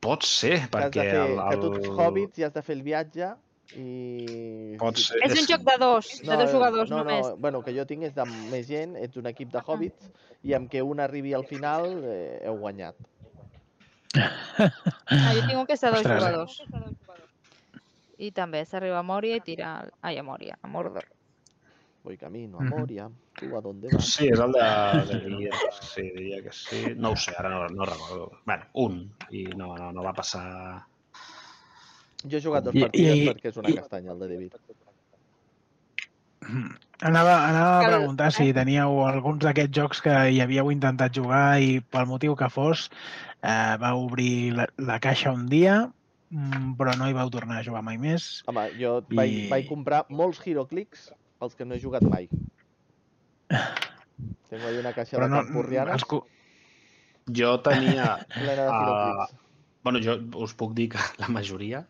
Pot ser, que, has perquè de fer, el, que el... tu ets hobbits i has de fer el viatge i... Pot ser. És un joc de dos, de dos jugadors no, només. No, bueno, que jo tinc és de més gent, ets un equip de hobbits, i amb que un arribi al final eh, heu guanyat. Ah, jo tinc un que és de dos Ostres. jugadors. I també s'arriba a Mòria i tira... Ai, a Mòria, a Mordor. Voy camino a. Moria, tu a dónde vas? Sí, és el de, de Gear, sí, diria que sí. No ho sé, ara no, no recordo. bueno, un, i no, no, no va passar... Jo he jugat dos I- partides i- perquè és una i- castanya, el de David. Anava, anava a preguntar si teníeu alguns d'aquests jocs que hi havíeu intentat jugar i pel motiu que fos eh, va obrir la, la caixa un dia, mm, però no hi vau tornar a jugar mai més. Home, jo vaig, I- vaig comprar molts Heroclix pels que no he jugat mai. Tengo ahí una caixa Però de no, campurrianes els, cu- Jo tenia... plena de Heroclix. bueno, jo us puc dir que la majoria,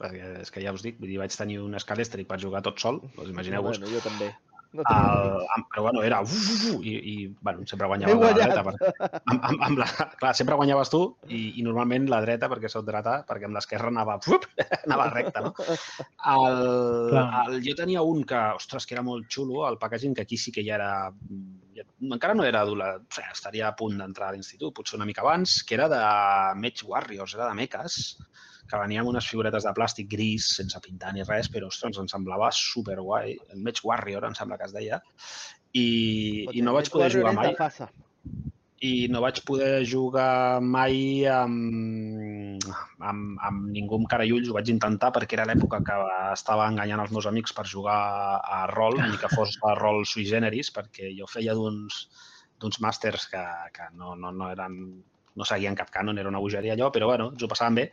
perquè és que ja us dic, vull dir, vaig tenir un Scalester i vaig jugar tot sol, doncs imagineu-vos. Bueno, jo també. No El, amb, però bueno, era uf, uf, uf, i, i bueno, sempre guanyava la dreta. Per, amb, amb, amb la, clar, sempre guanyaves tu i, i normalment la dreta, perquè sóc dreta, perquè amb l'esquerra anava, uf, anava recte, no? El, Clar. el, jo tenia un que, ostres, que era molt xulo, el packaging, que aquí sí que ja era... Ja, encara no era adolescent, o sigui, estaria a punt d'entrar a l'institut, potser una mica abans, que era de Mage Warriors, era de meques, que venia amb unes figuretes de plàstic gris, sense pintar ni res, però, ostres, em semblava superguai. El Mage Warrior, em sembla que es deia. I, i no vaig poder jugar mai. I no vaig poder jugar mai amb, amb, amb ningú amb cara i ulls. Ho vaig intentar perquè era l'època que estava enganyant els meus amics per jugar a rol, ni que fos a rol sui generis, perquè jo feia d'uns d'uns màsters que, que no, no, no eren no seguien cap canon, era una bogeria allò, però bueno, ens ho passaven bé.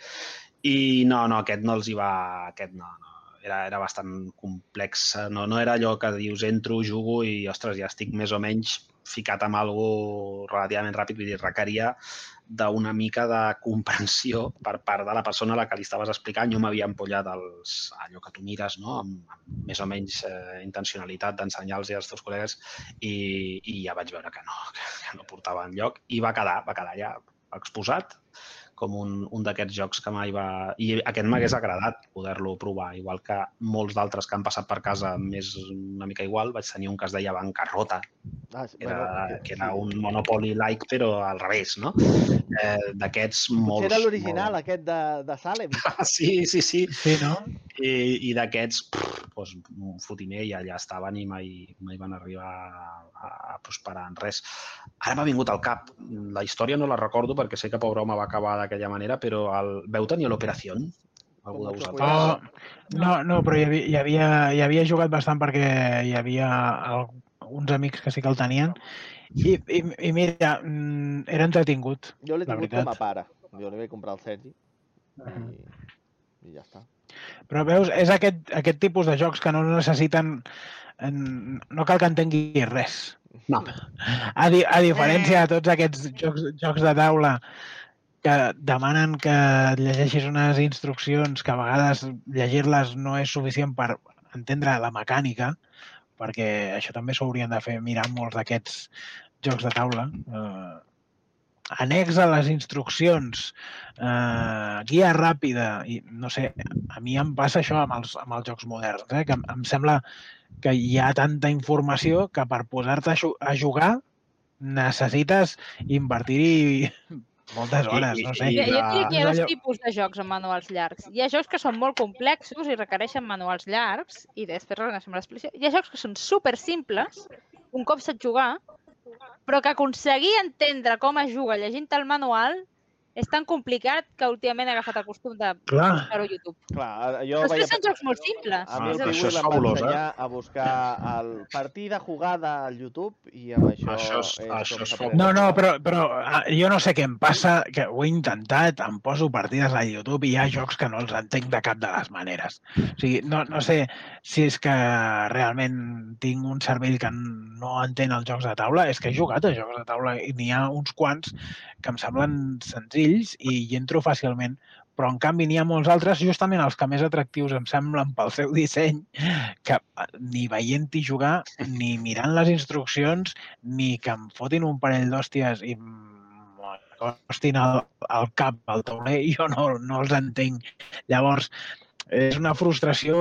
I no, no, aquest no els hi va... Aquest no, no. Era, era bastant complex. No, no era allò que dius entro, jugo i, ostres, ja estic més o menys ficat amb algo relativament ràpid, vull dir, requeria d'una mica de comprensió per part de la persona a la que li estaves explicant. Jo m'havia empollat els, allò que tu mires, no? amb, amb més o menys eh, intencionalitat d'ensenyar-los als teus col·legues i, i ja vaig veure que no, que no portava enlloc i va quedar, va quedar ja exposat com un, un d'aquests jocs que mai va... I aquest m'hagués agradat poder-lo provar, igual que molts d'altres que han passat per casa més una mica igual. Vaig tenir un que es deia Bancarrota, Ah, sí, era, bueno, que era un Monopoly-like, però al revés, no? Eh, D'aquests molts... Potser era l'original, molt- aquest de, de Salem. Sí, sí, sí. Sí, no? I, i d'aquests, doncs, un fotimer i allà estaven i mai, mai van arribar a, prosperar en res. Ara m'ha vingut al cap. La història no la recordo perquè sé que pobre home va acabar d'aquella manera, però el... veu tenir l'operació? Algú de Com vosaltres? Oh, no, no, però hi havia, hi, havia, hi havia jugat bastant perquè hi havia el, uns amics que sí que el tenien i, i, i mira, mm, era entretingut. Jo l'he tingut veritat. com a pare. Jo li vaig comprar al Sergi. I, i ja està. Però veus, és aquest, aquest tipus de jocs que no necessiten... en- No cal que entenguis res. No, A, di, a diferència de tots aquests jocs, jocs de taula que demanen que llegeixis unes instruccions que a vegades llegir-les no és suficient per entendre la mecànica, perquè això també s'haurien de fer mirar molts d'aquests jocs de taula. Eh, annex a les instruccions, eh, guia ràpida, i no sé, a mi em passa això amb els, amb els jocs moderns, eh, que em, em sembla que hi ha tanta informació que per posar-te a, a jugar necessites invertir-hi moltes hores, no sé. I Jo, diria que hi ha dos tipus de jocs amb manuals llargs. Hi ha jocs que són molt complexos i requereixen manuals llargs i després reconeixem l'explicació. Hi ha jocs que són super simples, un cop saps jugar, però que aconseguir entendre com es juga llegint el manual és tan complicat que últimament he agafat el costum de Clar, buscar-ho a YouTube. Clar, jo Però vaig... són jocs molt simples. A mi Ah, el És això és fabulós, eh? a buscar el partida jugada al YouTube i amb això, Això és- això com és fabulós. No, no, però, però ah, jo no sé què em passa, que ho he intentat, em poso partides a YouTube i hi ha jocs que no els entenc de cap de les maneres. O sigui, no, no sé si és que realment tinc un cervell que no entén els jocs de taula, és que he jugat a jocs de taula i n'hi ha uns quants que em semblen senzills i hi entro fàcilment, però en canvi n'hi ha molts altres, justament els que més atractius em semblen pel seu disseny, que eh, ni veient-hi jugar, ni mirant les instruccions, ni que em fotin un parell d'hòsties i m'acostin al, al cap al tauler, jo no, no els entenc. Llavors, és una frustració...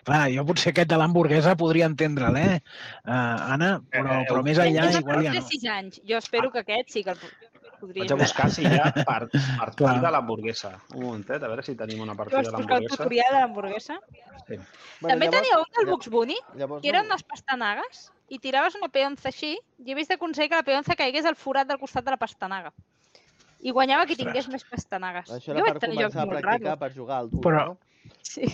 Clar, jo potser aquest de l'hamburguesa podria entendre'l, eh, uh, Anna? Però, però més enllà igual ja no. 6 anys. Jo espero que aquest sí que el podria Vaig a buscar si hi ha part, partida Clar. de l'hamburguesa. Un momentet, a veure si tenim una partida de buscar el l'hamburguesa. tutorial de l'hamburguesa? Bueno, També llavors- tenia un del Bugs Bunny, llavors que eren unes pastanagues, i tiraves una peonza així, i havies d'aconseguir que la peonza caigués al forat del costat de la pastanaga. I guanyava qui Ostres. tingués més pastanagues. Això jo era vaig per començar a practicar raros. per jugar al dur, Però- no? Sí.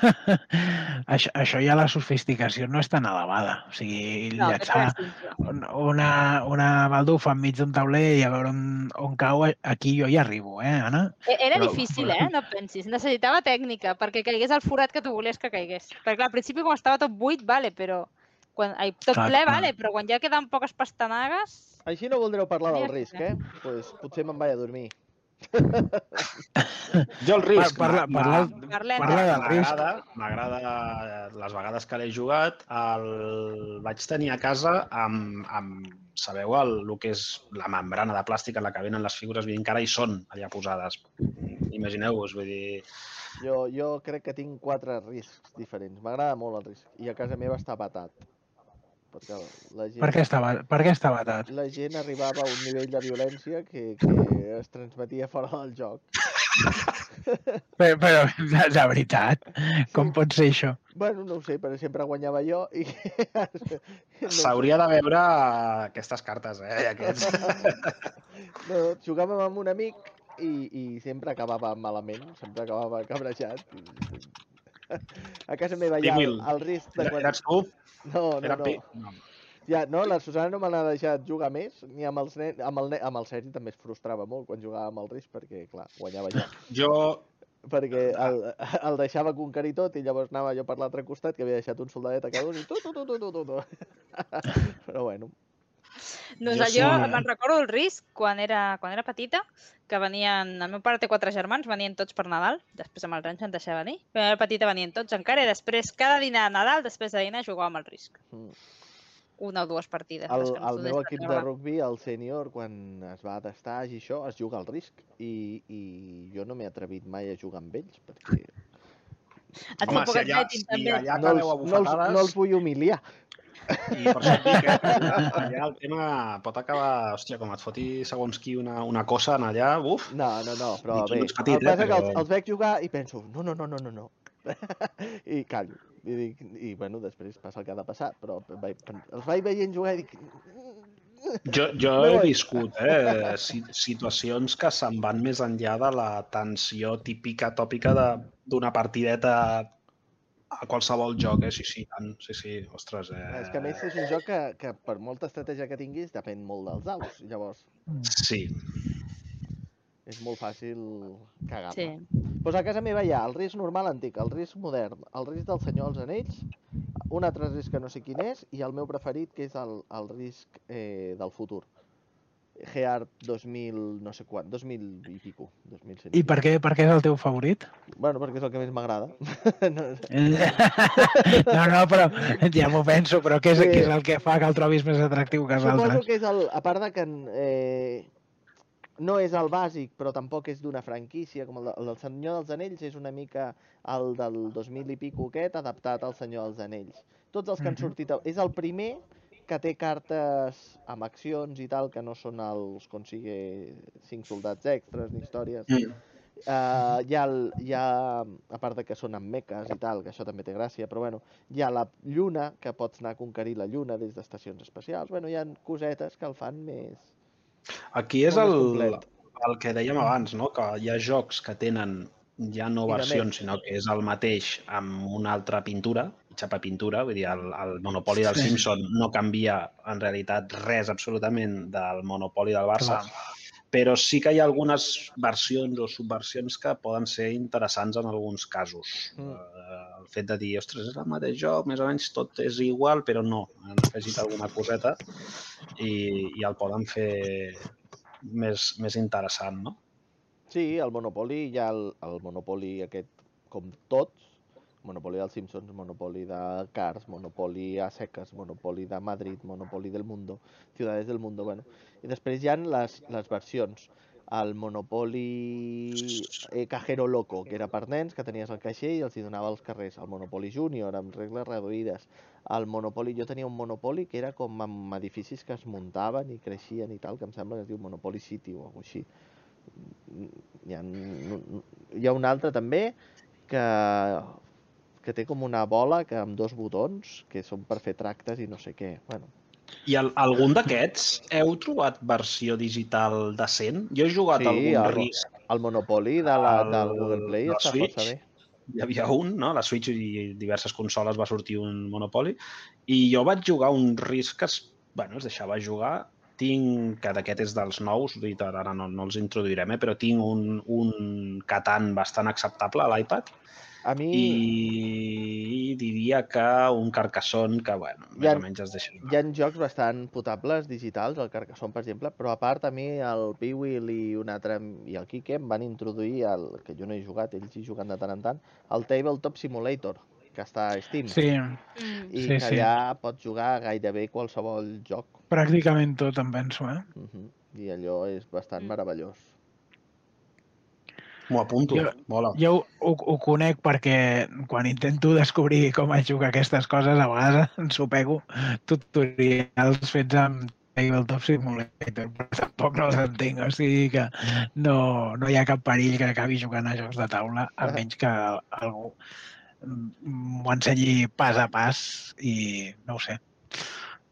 això, això ja la sofisticació no és tan elevada. O sigui, No, llançar una, una baldufa enmig d'un tauler i a veure on, on cau, aquí jo hi arribo, eh, Anna? E- Era Però- difícil, eh? No et pensis. Necessitava tècnica perquè caigués al forat que tu volies que caigués. Perquè clar, al principi com estava tot buit, vale, però... Quan, ai, tot Clar, ple, clar. vale, però quan ja queden poques pastanagues... Així no voldreu parlar del risc, eh? pues potser me'n vaig a dormir. Jo el risc, Parla- parla- Parlem. Parla del risc. M'agrada, m'agrada les vegades que l'he jugat, el vaig tenir a casa amb, amb sabeu, el, el que és la membrana de plàstic en la que venen les figures, vull dir, encara hi són allà posades. Imagineu-vos, vull dir... Jo, jo crec que tinc quatre riscs diferents. M'agrada molt el risc. I a casa meva està batat. Perquè la gent, Per què està, ba- per què està batat? la gent arribava a un nivell de violència que, que es transmetia fora del joc. Però, però de, de veritat, com pot ser això? Bueno, no ho sé, però sempre guanyava jo i... no, S'hauria de veure aquestes cartes, eh, aquests. no, jugàvem amb un amic i, i sempre acabava malament, sempre acabava cabrejat. A casa meva hi ha el, el risc de quan... Eres tu? No, no, no. Ja, no, la Susana no me n'ha deixat jugar més, ni amb, els nen... amb, el, amb el Sergi també es frustrava molt quan jugava amb el risc, perquè, clar, guanyava jo. Jo, perquè el, el deixava conquerir tot i llavors anava jo per l'altre costat, que havia deixat un soldadet a cada un i tu, tu, tu, tu, tu, tu, tu. Però bueno, No, Jo jo, jo sí, eh? me'n recordo el risc quan era, quan era petita, que venien... El meu pare té quatre germans, venien tots per Nadal, després amb els anys em deixava venir. Quan era petita venien tots encara i després, cada dinar de Nadal, després de dinar, jugàvem al risc. Mm. Una o dues partides. el, el meu equip de rugby, el sènior, quan es va d'estage i això, es juga al risc i, i jo no m'he atrevit mai a jugar amb ells perquè home, si allà, si allà no, els, no, els, no els vull humiliar. I per això que allà el tema pot acabar... Hòstia, com et foti segons qui una, una cosa en allà, uf, No, no, no, però bé, petit, el eh, que els, però- els veig jugar i penso, no, no, no, no, no, no. I callo. I, dic, I bueno, després passa el que ha de passar, però vaig, els vaig veient jugar i dic... Jo, jo No he viscut eh, si- situacions que se'n van més enllà de la tensió típica, tòpica de- d'una partideta a qualsevol joc, eh? Sí, sí, tant, sí, sí, ostres. Eh... És que a més és un joc que, que per molta estratègia que tinguis depèn molt dels daus. Llavors Sí, és molt fàcil cagar-la. Sí. Pues a casa meva hi ha el risc normal antic, el risc modern, el risc del senyor dels anells, un altre risc que no sé quin és, i el meu preferit, que és el, el risc eh, del futur. Gear 2000, no sé quan, 2000 i pico. 2100 I per què, per què és el teu favorit? Bueno, perquè és el que més m'agrada. no, No, no, però ja m'ho penso, però què és, Sí. què és el que fa que el trobis més atractiu que els Suposo altres? que és el... A part de que eh, no és el bàsic, però tampoc és d'una franquícia, com el, de, el del Senyor dels Anells és una mica el del 2000 i pico aquest, adaptat al Senyor dels Anells. Tots els que han sortit... És el primer que té cartes amb accions i tal, que no són els consigue cinc soldats extras ni històries. Mm. Uh, hi, ha el, hi ha, a part de que són amb meques i tal, que això també té gràcia, però bueno, hi ha la lluna, que pots anar a conquerir la lluna des d'estacions espacials. Bueno, hi ha cosetes que el fan més... Aquí és el, complet. el que dèiem abans, no? que hi ha jocs que tenen ja no I versions, sinó que és el mateix amb una altra pintura, xapa pintura, vull dir, el, el Monopoli del Sí. Simpson no canvia en realitat res absolutament del Monopoli del Barça, Clar. però sí que hi ha algunes versions o subversions que poden ser interessants en alguns casos. Mm. Eh, el fet de dir, ostres, és el mateix joc, més o menys tot és igual, però no, han afegit alguna coseta i, i el poden fer més, més interessant, no? Sí, el Monopoli, ha el, el Monopoli aquest com tots, Monopoli dels Simpsons, Monopoli de Cars, Monopoli a seques, Monopoli de Madrid, Monopoli del Mundo, Ciudades del Mundo, bueno. I després hi ha les, les versions. El Monopoli eh, Cajero Loco, que era per nens, que tenies el caixer i els hi donava als carrers. El Monopoli Júnior, amb regles reduïdes. El Monopoli, jo tenia un Monopoli que era com amb edificis que es muntaven i creixien i tal, que em sembla que es diu Monopoli City o alguna així hi ha, hi ha un altre també que, que té com una bola que amb dos botons que són per fer tractes i no sé què. Bueno, I el, algun d'aquests heu trobat versió digital decent? Jo he jugat Sí, algun el- risc. el Monopoli de la, El- del Google Play la està Switch. força bé. Hi havia un, no? La Switch i diverses consoles va sortir un Monopoly. I jo vaig jugar un risc que es, bueno, es deixava jugar. Tinc, que d'aquest és dels nous, ara no, no els introduirem, eh? però tinc un, un Catan bastant acceptable a l'iPad A mi i diria que un Carcassonne que, bueno, més ha- o menys es deixa hi ha jocs bastant potables digitals, el Carcassonne, per exemple, però a part a mi el Piwil i un altre, i el Kike em van introduir, el, que jo no he jugat, ells hi juguen de tant en tant, el Tabletop Simulator, que està a Steam. Sí. I sí, que sí. allà pots jugar gairebé qualsevol joc. pràcticament tot, em penso, eh? Uh -huh. I allò és bastant Mm. meravellós. M'ho apunto, Jo- mola. Jo ho, ho conec perquè quan intento descobrir com es juga aquestes coses, a vegades ensopego tutorials fets amb Tabletop Simulator, però tampoc no els entenc, o sigui que no, no hi ha cap perill que acabi jugant a jocs de taula, a menys que algú m'ho ensenyi pas a pas i no ho sé.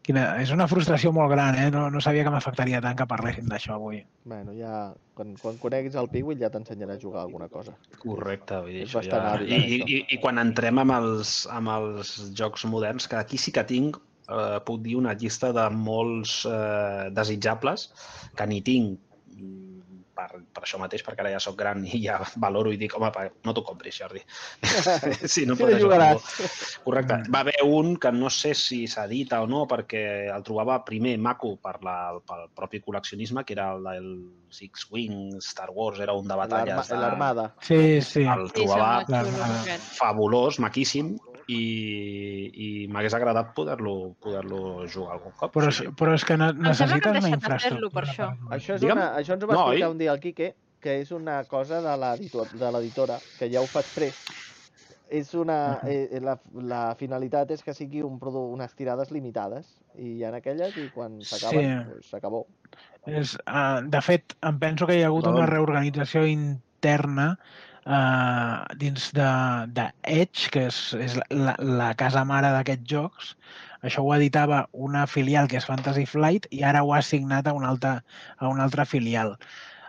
Quina, és una frustració molt gran, eh? No, no sabia que m'afectaria tant que parléssim d'això avui. Bueno, ja, quan, quan coneguis el Piwil ja t'ensenyarà a jugar alguna cosa. Correcte, vull dir, És això bastant ja... hàbil I, en i, i, I quan entrem amb els, amb els jocs moderns, que aquí sí que tinc, eh, puc dir una llista de molts eh, desitjables que ni tinc per, per això mateix, perquè ara ja sóc gran i ja valoro i dic, home, pa- no t'ho compris, Jordi. si no Sí, podràs le jugar. Correcte. Va haver un que no sé si s'edita o no, perquè el trobava primer maco per la, pel propi col·leccionisme, que era el del Six-Wing, Star Wars, era un de batalles. de- L'Armada. Sí, sí. el Sí, són trobava aquests. fabulós, maquíssim, i, i m'hagués agradat poder-lo poder jugar algun cop. Però, sí. però és que ne- necessites una infraestructura. per això. Això, és Digue'm. una, això ens ho va No, explicar oi? un dia el Quique, que és una cosa de l'editor- de l'editora, que ja ho fa express. És una, Ahà. eh, la, la finalitat és que sigui un produ unes tirades limitades i hi ha aquelles i quan s'acaben, Sí. pues, s'acabó. És, uh, de fet, em penso que hi ha hagut Val. una reorganització interna uh, dins de, de Edge, que és, és la, la, la casa mare d'aquests jocs. Això ho editava una filial que és Fantasy Flight i ara ho ha assignat a una altra, a una altra filial.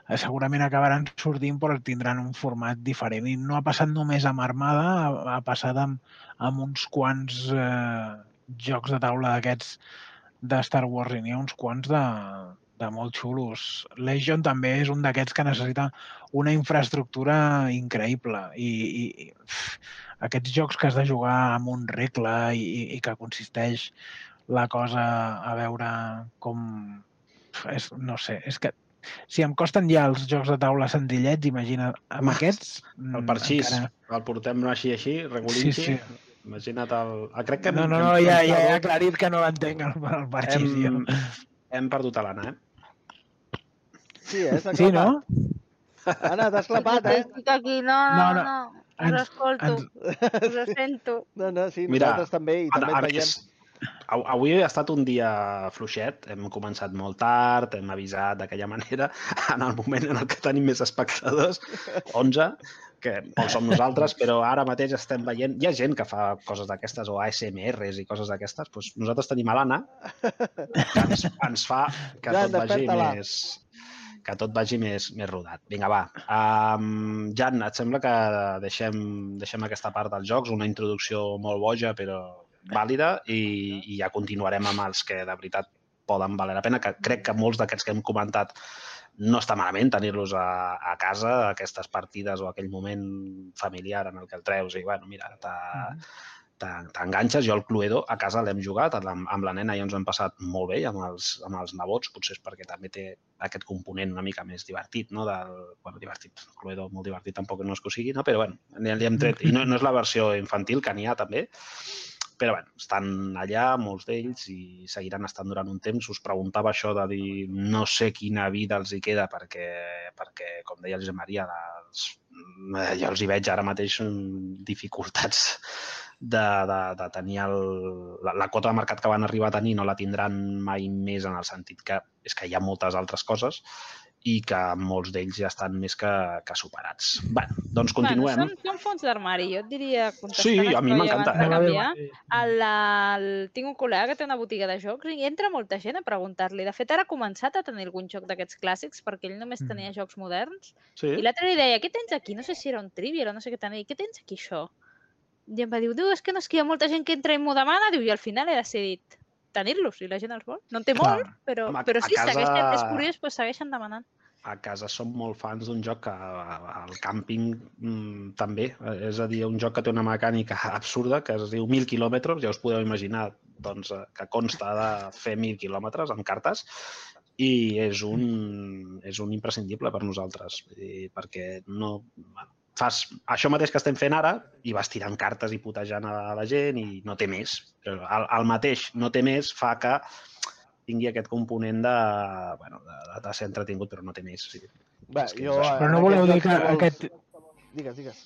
Eh, Segurament acabaran sortint però tindran un format diferent. I no ha passat només amb Armada, ha, ha passat amb, amb uns quants eh, jocs de taula d'aquests de Star Wars i n'hi ha uns quants de, de molt xulos. Legion també és un d'aquests que necessita una infraestructura increïble i, i, i aquests jocs que has de jugar amb un regle i, i, i que consisteix la cosa a veure com és, no sé, és que si em costen ja els jocs de taula senzillets, imagina, amb aquests... El mm, parxís, encara- el portem així, així, Sí, regulinxi. sí. Imagina't el... ah, Crec que No, no, no, ja, ja he aclarit que no l'entenc, el, el parxís. hem, jo. hem perdut l'Anna, eh? Sí, eh? Sí, no? Anna, t'has clapat, eh? Estic aquí, no, No, no, no. no. Us Ens- escolto, ens- us sento. No, no, sí, Mira, nosaltres també, i també a, a et veiem. av- avui ha estat un dia fluixet, hem començat molt tard, hem avisat d'aquella manera, en el moment en el que tenim més espectadors, 11, que molts som nosaltres, però ara mateix estem veient... Hi ha gent que fa coses d'aquestes, o ASMRs i coses d'aquestes, doncs nosaltres tenim a l'Anna, que ens, ens fa que Jan, tot vagi més que tot vagi més, més rodat. Vinga, va. Um, Jan, et sembla que deixem, deixem aquesta part dels jocs, una introducció molt boja, però vàlida, i, i ja continuarem amb els que de veritat poden valer la pena, que crec que molts d'aquests que hem comentat no està malament tenir-los a, a casa, aquestes partides o aquell moment familiar en el que el treus i, bueno, mira, t'ha- t'en- t'enganxes. Jo el Cluedo a casa l'hem jugat, amb, amb la nena ja ens hem passat molt bé, amb els, amb els nebots, potser és perquè també té aquest component una mica més divertit, no? Del, bueno, divertit, Cluedo molt divertit tampoc no és que ho sigui, no? però bueno, li, hem tret, i no, no és la versió infantil, que n'hi ha també, però bueno, estan allà, molts d'ells, i seguiran estant durant un temps. Us preguntava això de dir no sé quina vida els hi queda perquè, perquè com deia el Josep Maria, les, jo els hi veig ara mateix mm, dificultats de, de, de tenir el, la, la quota de mercat que van arribar a tenir no la tindran mai més en el sentit que és que hi ha moltes altres coses i que molts d'ells ja estan més que, que superats. Bé, doncs continuem. Bueno, són, són fons d'armari, jo et diria, Sí, a mi m'encanta, eh? canviar. El, el, tinc un col·lega que té una botiga de jocs i entra molta gent a preguntar-li. De fet, ara ha començat a tenir algun joc d'aquests clàssics perquè ell només Mm. tenia jocs moderns. Sí. I l'altre li deia, què tens aquí? No sé si era un trivial o no sé què tenia. Què tens aquí, això? I em va dir, és que no és que hi ha molta gent que entra i m'ho demana. Diu, i al final he decidit tenir-los, si la gent els vol. No en té Clar. molt, però, Home, però sí, casa- és curiós, però segueixen demanant. a casa som molt fans d'un joc que al càmping mm, també, és a dir, un joc que té una mecànica absurda que es diu 1.000 quilòmetres, ja us podeu imaginar doncs, que consta de fer 1.000 quilòmetres amb cartes i és un, és un imprescindible per nosaltres, dir, perquè no, bueno, fas això mateix que estem fent ara i vas tirant cartes i putejant a la gent i no té més. Però el, el mateix no té més fa que tingui aquest component de, bueno, de, de, de ser entretingut, però no té més. Sí. Que jo, és això. Però no voleu dir que vols- aquest... Digues, digues.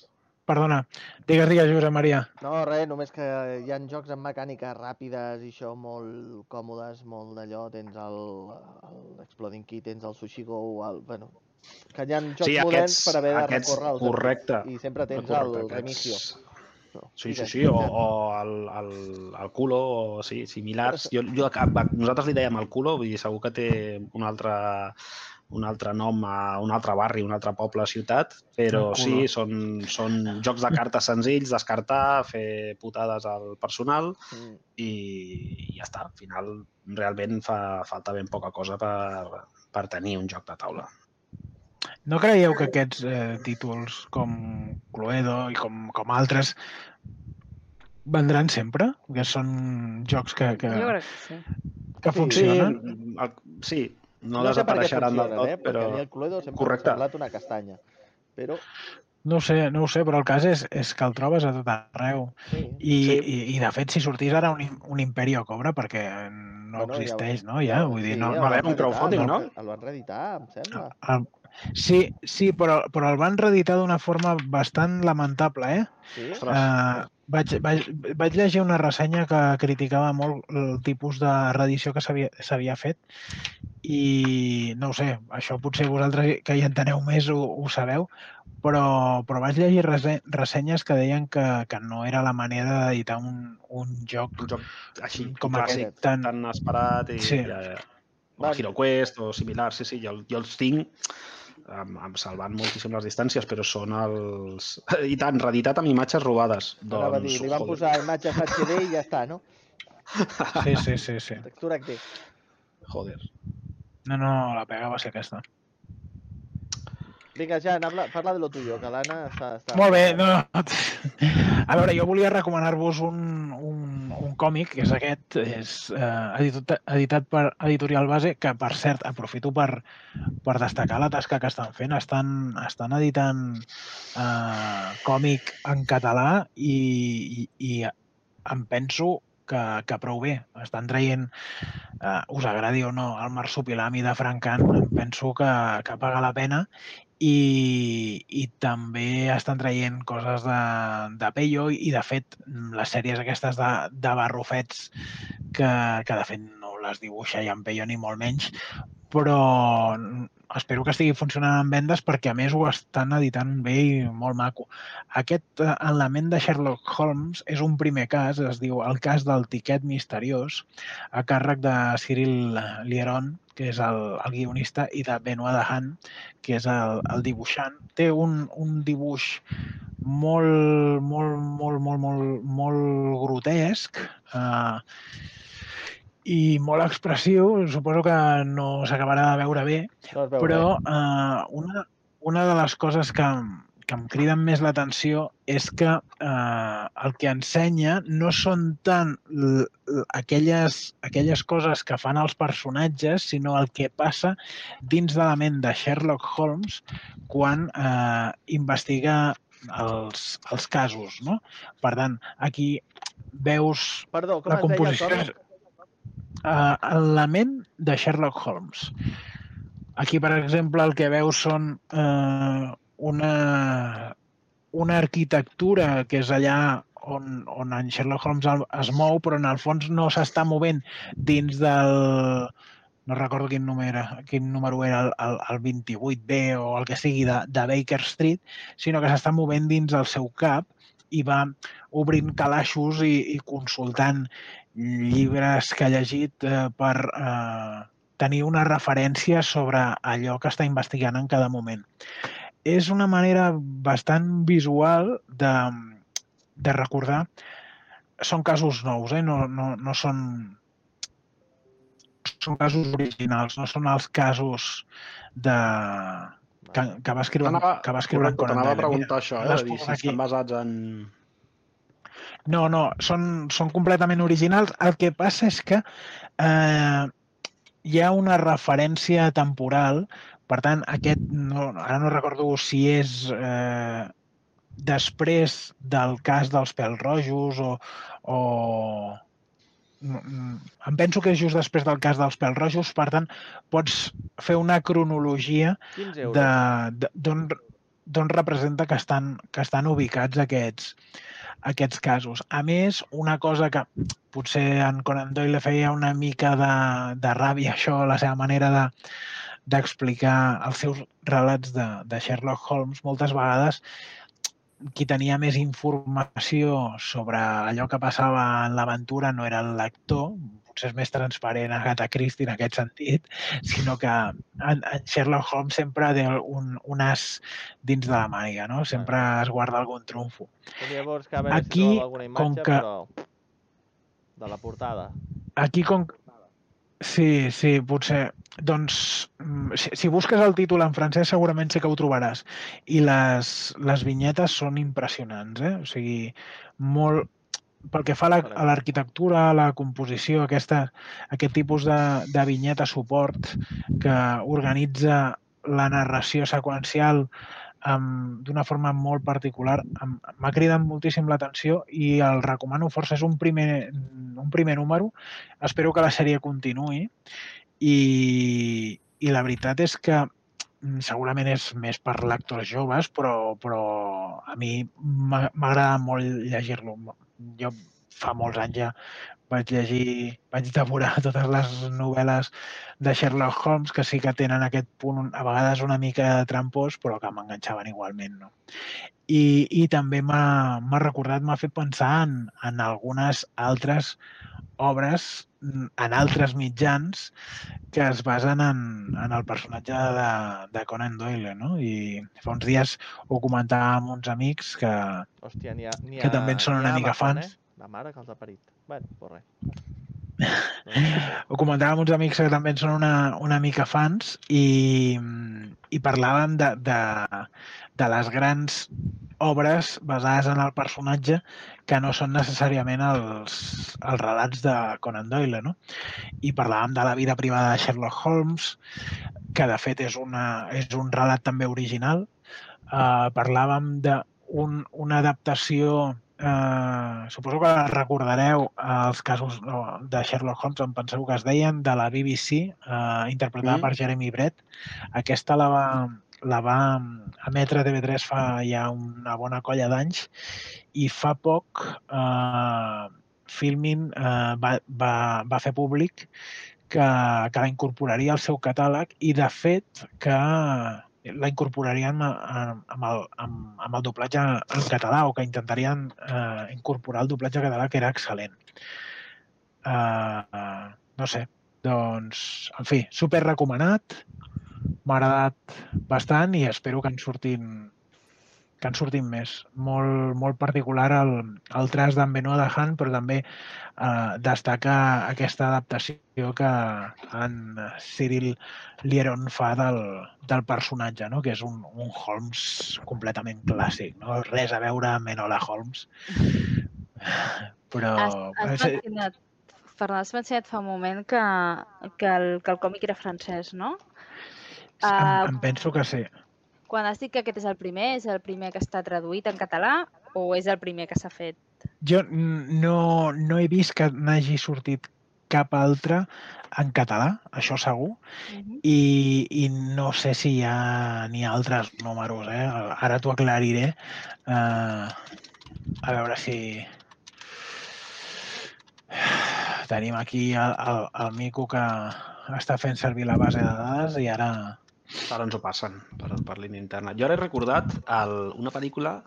Perdona, digues, digues, Josep Maria. No, res, només que hi ha jocs amb mecàniques ràpides i això molt còmodes, molt d'allò, tens el, el Exploding Key, tens el Sushi Go, el, bueno, que hi ha jocs Sí, moderns aquests- per haver de aquests- recórrer els correcte, i sempre tens Correcte, el aquests- No, Sí, sí, sí, o, o el, el, el culo, o sí, similars. Jo, jo, nosaltres li dèiem el culo, vull dir, segur que té un altre, un altre nom a un altre barri, un altre poble, ciutat, però sí, són, són jocs de cartes senzills, descartar, fer putades al personal Mm. i, i ja està. Al final, realment fa falta ben poca cosa per, per tenir un joc de taula. No creieu que aquests eh, títols com Cluedo i com, com altres vendran sempre? Que són jocs que, que, Jo crec que sí. que Sí, funcionen? Sí, el, sí no, no desapareixeran del tot, eh? però... Perquè el Cluedo sempre Correcte. semblat una castanya. Però, No ho sé, no ho sé, però el cas és, és que el trobes a tot arreu. sí. I, Sí. i, i de fet, si sortís ara un, un Imperio Cobra, perquè no Bueno, ja ho- existeix, no? Ja, vull dir, no, el no, van haver un reeditar, crowdfunding, el no? van- El van reeditar, em sembla. Sí, sí, però, però el van reeditar d'una forma bastant lamentable, eh? Sí? Uh, vaig, vaig, vaig llegir una ressenya que criticava molt el tipus de reedició que s'havia s'havia fet i no ho sé, això potser vosaltres que hi enteneu més ho, ho sabeu, però, però vaig llegir ressenyes que deien que, que no era la manera d'editar un, un joc un joc així, com clàssic, aquest, tan... tan esperat i Sí. ja, ja. O Hero Quest o similar, sí, sí, jo, jo els tinc salvant moltíssim les distàncies, però són els... I tant, reeditat amb imatges robades. Anava a dir, Doncs, li van joder. posar imatges HD i ja està, no? Sí, sí, sí, sí. Textura HD. Joder. No, no, la pega va ser aquesta. Vinga, Jan, habla, parla de lo tuyo, que l'Anna està, està... Molt bé, no. A veure, jo volia recomanar-vos un, un, còmic és aquest, és eh, editat, editat per Editorial Base, que, per cert, aprofito per, per destacar la tasca que estan fent. Estan, estan editant eh, còmic en català i, i, i em penso que, que prou bé. Estan traient, eh, us agradi o no, el marsupilami de Francan, em penso que, que paga la pena i, i també estan traient coses de, de Peyo i, de fet, les sèries aquestes de, de barrufets que, que, de fet, no les dibuixa ja en Peyo ni molt menys, però espero que estigui funcionant en vendes perquè, a més, ho estan editant bé i molt maco. Aquest eh, element de Sherlock Holmes és un primer cas, es diu el cas del tiquet misteriós, a càrrec de Cyril Lieron, que és el, el guionista, i de Benoit Dahan, que és el, el dibuixant. Té un, un dibuix molt, molt, molt, molt, molt, molt grotesc, eh, i molt expressiu, suposo que no s'acabarà de veure bé, No veu però bé. eh, una, una de les coses que, que em criden més l'atenció és que eh, el que ensenya no són tant aquelles, aquelles coses que fan els personatges, sinó el que passa dins de la ment de Sherlock Holmes quan eh, investiga els, els casos. No? Per tant, aquí veus Perdó, com la es deia uh, la ment de Sherlock Holmes. Aquí, per exemple, el que veus són uh, una, una arquitectura que és allà on, on en Sherlock Holmes es mou, però en el fons no s'està movent dins del... No recordo quin número era, quin número era el, el, el 28B o el que sigui de, de Baker Street, sinó que s'està movent dins el seu cap i va obrint calaixos i, i consultant llibres que ha llegit eh, per eh, tenir una referència sobre allò que està investigant en cada moment. És una manera bastant visual de, de recordar... Són casos nous, eh? no, no, no són són casos originals, no són els casos de, que, que va escriure, que va escriure en correcte, Conan t'anava a preguntar això, eh? De dir, si estan basats en... No, no, són, són completament originals. El que passa és que eh, hi ha una referència temporal, per tant, aquest, no, ara no recordo si és eh, després del cas dels pèls rojos o, o em penso que és just després del cas dels pèls rojos, per tant, pots fer una cronologia 15 euros. de- de- d'on d'on representa que estan, que estan ubicats aquests, aquests casos. A més, una cosa que potser en Conan Doyle feia una mica de, de ràbia, això, la seva manera de d'explicar els seus relats de, de Sherlock Holmes, moltes vegades qui tenia més informació sobre allò que passava en l'aventura no era el lector, potser és més transparent Agatha Christie en aquest sentit, sinó que en, en Sherlock Holmes sempre té un, un as dins de la màniga, no? Sempre es guarda algun trumfo. Doncs llavors, que a veure Aquí, si alguna com imatge, que- però... De la portada. Aquí com... Sí, sí, potser. Doncs, mm, si, si busques el títol en francès segurament sí que ho trobaràs. I les, les vinyetes són impressionants, eh? O sigui, molt... Pel que fa a la- a l'arquitectura, a la composició, aquesta, aquest tipus de, de vinyeta suport que organitza la narració seqüencial d'una forma molt particular, m'ha cridat moltíssim l'atenció i el recomano força. És un primer, un primer número. Espero que la sèrie continuï i, i la veritat és que mm, segurament és més per lectors joves, però, però a mi m'agrada molt llegir-lo. Jo fa molts anys ja vaig llegir, vaig devorar totes les novel·les de Sherlock Holmes, que sí que tenen aquest punt a vegades una mica trampós, però que m'enganxaven igualment. No? I, i també m'ha recordat, m'ha fet pensar en, en algunes altres obres en altres mitjans que es basen en, en el personatge de, de Conan Doyle, no? I fa uns dies ho comentàvem amb uns amics que, Hòstia, ha... que també en són una mica fans. Eh? La mare que els ha parit. Bueno, pues res. Ho comentàvem uns amics que també en són una, una mica fans i, i parlàvem de, de, de les grans obres basades en el personatge que no són necessàriament els, els relats de Conan Doyle, no? I parlàvem de la vida privada de Sherlock Holmes, que de fet és, una, és un relat també original. Uh, parlàvem de un, una adaptació Eh, suposo que recordareu els casos no, de Sherlock Holmes, em penseu que es deien, de la BBC, eh, interpretada Mm. per Jeremy Brett. Aquesta la va, la va emetre TV3 fa ja una bona colla d'anys i fa poc eh, Filmin eh, va, va, va fer públic que, que la incorporaria al seu catàleg i, de fet, que la incorporarien amb, el, amb, amb el doblatge en català o que intentarien eh, incorporar el doblatge català, que era excel·lent. Eh, eh, no sé, doncs, en fi, super recomanat, m'ha agradat bastant i espero que en surtin que en surtin més. Molt, molt particular el, el tras d'en Benoit de Han, però també eh, destaca aquesta adaptació que en Cyril Lieron fa del, del personatge, no? que és un, un Holmes completament clàssic. No? Res a veure amb Enola Holmes. Però... Has, has mencionat, Ferran, has mencionat fa un moment que, que, el, que el còmic era francès, no? em, ah, em penso que sí. Quan has dit que aquest és el primer, és el primer que està traduït en català o és el primer que s'ha fet? Jo no, no he vist que n'hagi sortit cap altre en català, això segur, i, i no sé si hi ha ni altres números, eh? Ara t'ho aclariré. Uh, a veure si... Tenim aquí el, el, el Mico que està fent servir la base de dades i ara... Ara ens ho passen per, per línia interna. Jo ara he recordat el, una pel·lícula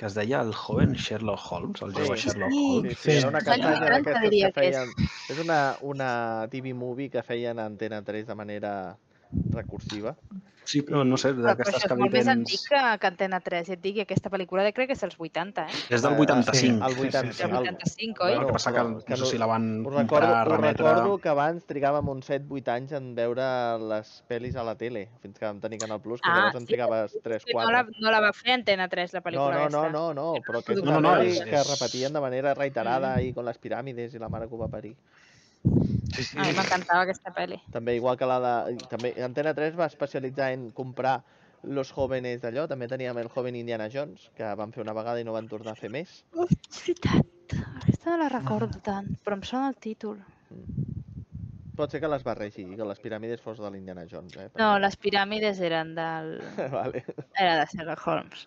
que es deia El joven Sherlock Holmes, el jove Sí. Sherlock Sí. Holmes. Sí, sí, era una Sí. Sembla d'aquestes que diria que que és. feien... És una, una TV movie que feien a Antena 3 de manera recursiva. Sí, però no sé, Però, però d'aquestes que és molt més tens... antic que, que Antena 3. Ja et dic, i aquesta pel·lícula de crec que és dels 80, eh? És del Eh, 85. sí, El 80, sí, Del el- 85, oi? El que passa que, però que no sé no- si la van comprar, recordo, us remetre... recordo que abans trigàvem uns 7-8 anys en veure les pel·lis a la tele, fins que vam tenir Canal Plus, que Ah, llavors en sí? trigaves 3-4. Sí, no, la, no la va fer Antena 3, la No, pel·lícula no, no, aquesta. no, no, però aquesta No, no, no, és- que és- repetien de manera reiterada i con les piràmides i la mare que ho va parir. Sí, sí. A mi m'encantava aquesta pel·li. També igual que la de... També Antena 3 va especialitzar en comprar los jóvenes d'allò, també teníem el joven Indiana Jones, que van fer una vegada i no van tornar a fer més. És veritat. Aquesta no la recordo tant, però em sona el títol. Pot ser que les barregi i que les piràmides fos de l'Indiana Jones, eh? No, les piràmides eren del... vale. Era de Sherlock Holmes.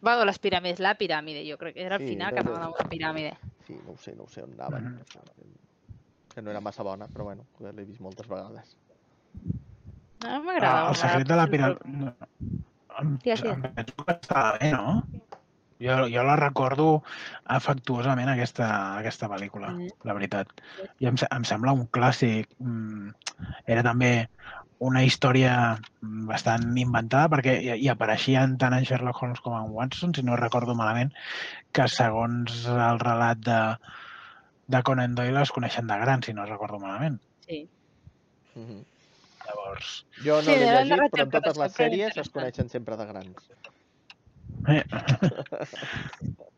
Bueno, les piràmides, la piràmide, jo crec que era al Sí, final que no. anaven a una piràmide. Sí, no ho sé, no ho sé on anaven. Mhm. Que no era massa bona, però bueno, l'he vist moltes vegades. No m'agrada. Ah, el secret de la piràmide... Em, Digues, digues. em penso que estava bé, no? Jo, jo la recordo afectuosament, aquesta, aquesta pel·lícula, Mm. la veritat. I em, se- em sembla un clàssic. Mm, Era també una història bastant inventada, perquè hi, hi apareixien tant en Sherlock Holmes com en Watson, si no recordo malament, que segons el relat de, de Conan Doyle es coneixen de gran, si no recordo malament. Sí. Mhm. Llavors, Jo no Sí, l'he de llegit, però en totes les sèries es coneixen sempre de grans. Eh.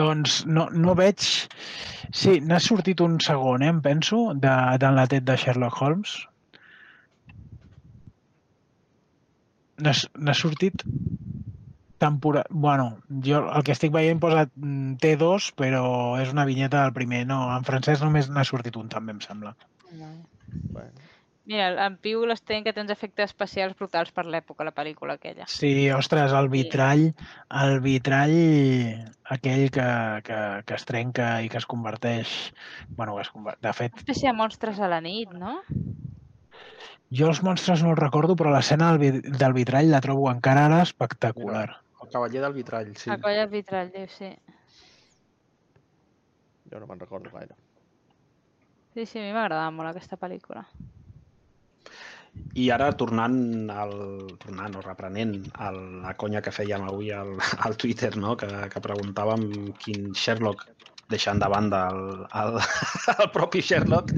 doncs no, no veig... Sí, n'ha sortit un segon, eh, em penso, de, d'enlatet de Sherlock Holmes. N'ha sortit temporada... Bueno, jo el que estic veient posa mm, T2, però és una vinyeta del primer. No, en francès només n'ha sortit un, també, em sembla. Bueno, Mira, en Piu l'Esten que té uns efectes especials brutals per l'època, la pel·lícula aquella. Sí, ostres, el vitrall, el vitrall aquell que, que, que es trenca i que es converteix... Bueno, que es conver... de fet, Una espècie de monstres a la nit, no? jo els monstres no els recordo, però l'escena del vitrall la trobo encara ara espectacular. El cavaller del vitrall, sí. A colla del vitrall, diu, sí. jo no me'n recordo gaire. Sí, sí, a mi m'agradava molt aquesta pel·lícula. I ara tornant al, tornant o reprenent a la conya que fèiem avui al, al Twitter, no? que, que preguntàvem quin Sherlock, deixant de banda el, el, el propi Sherlock,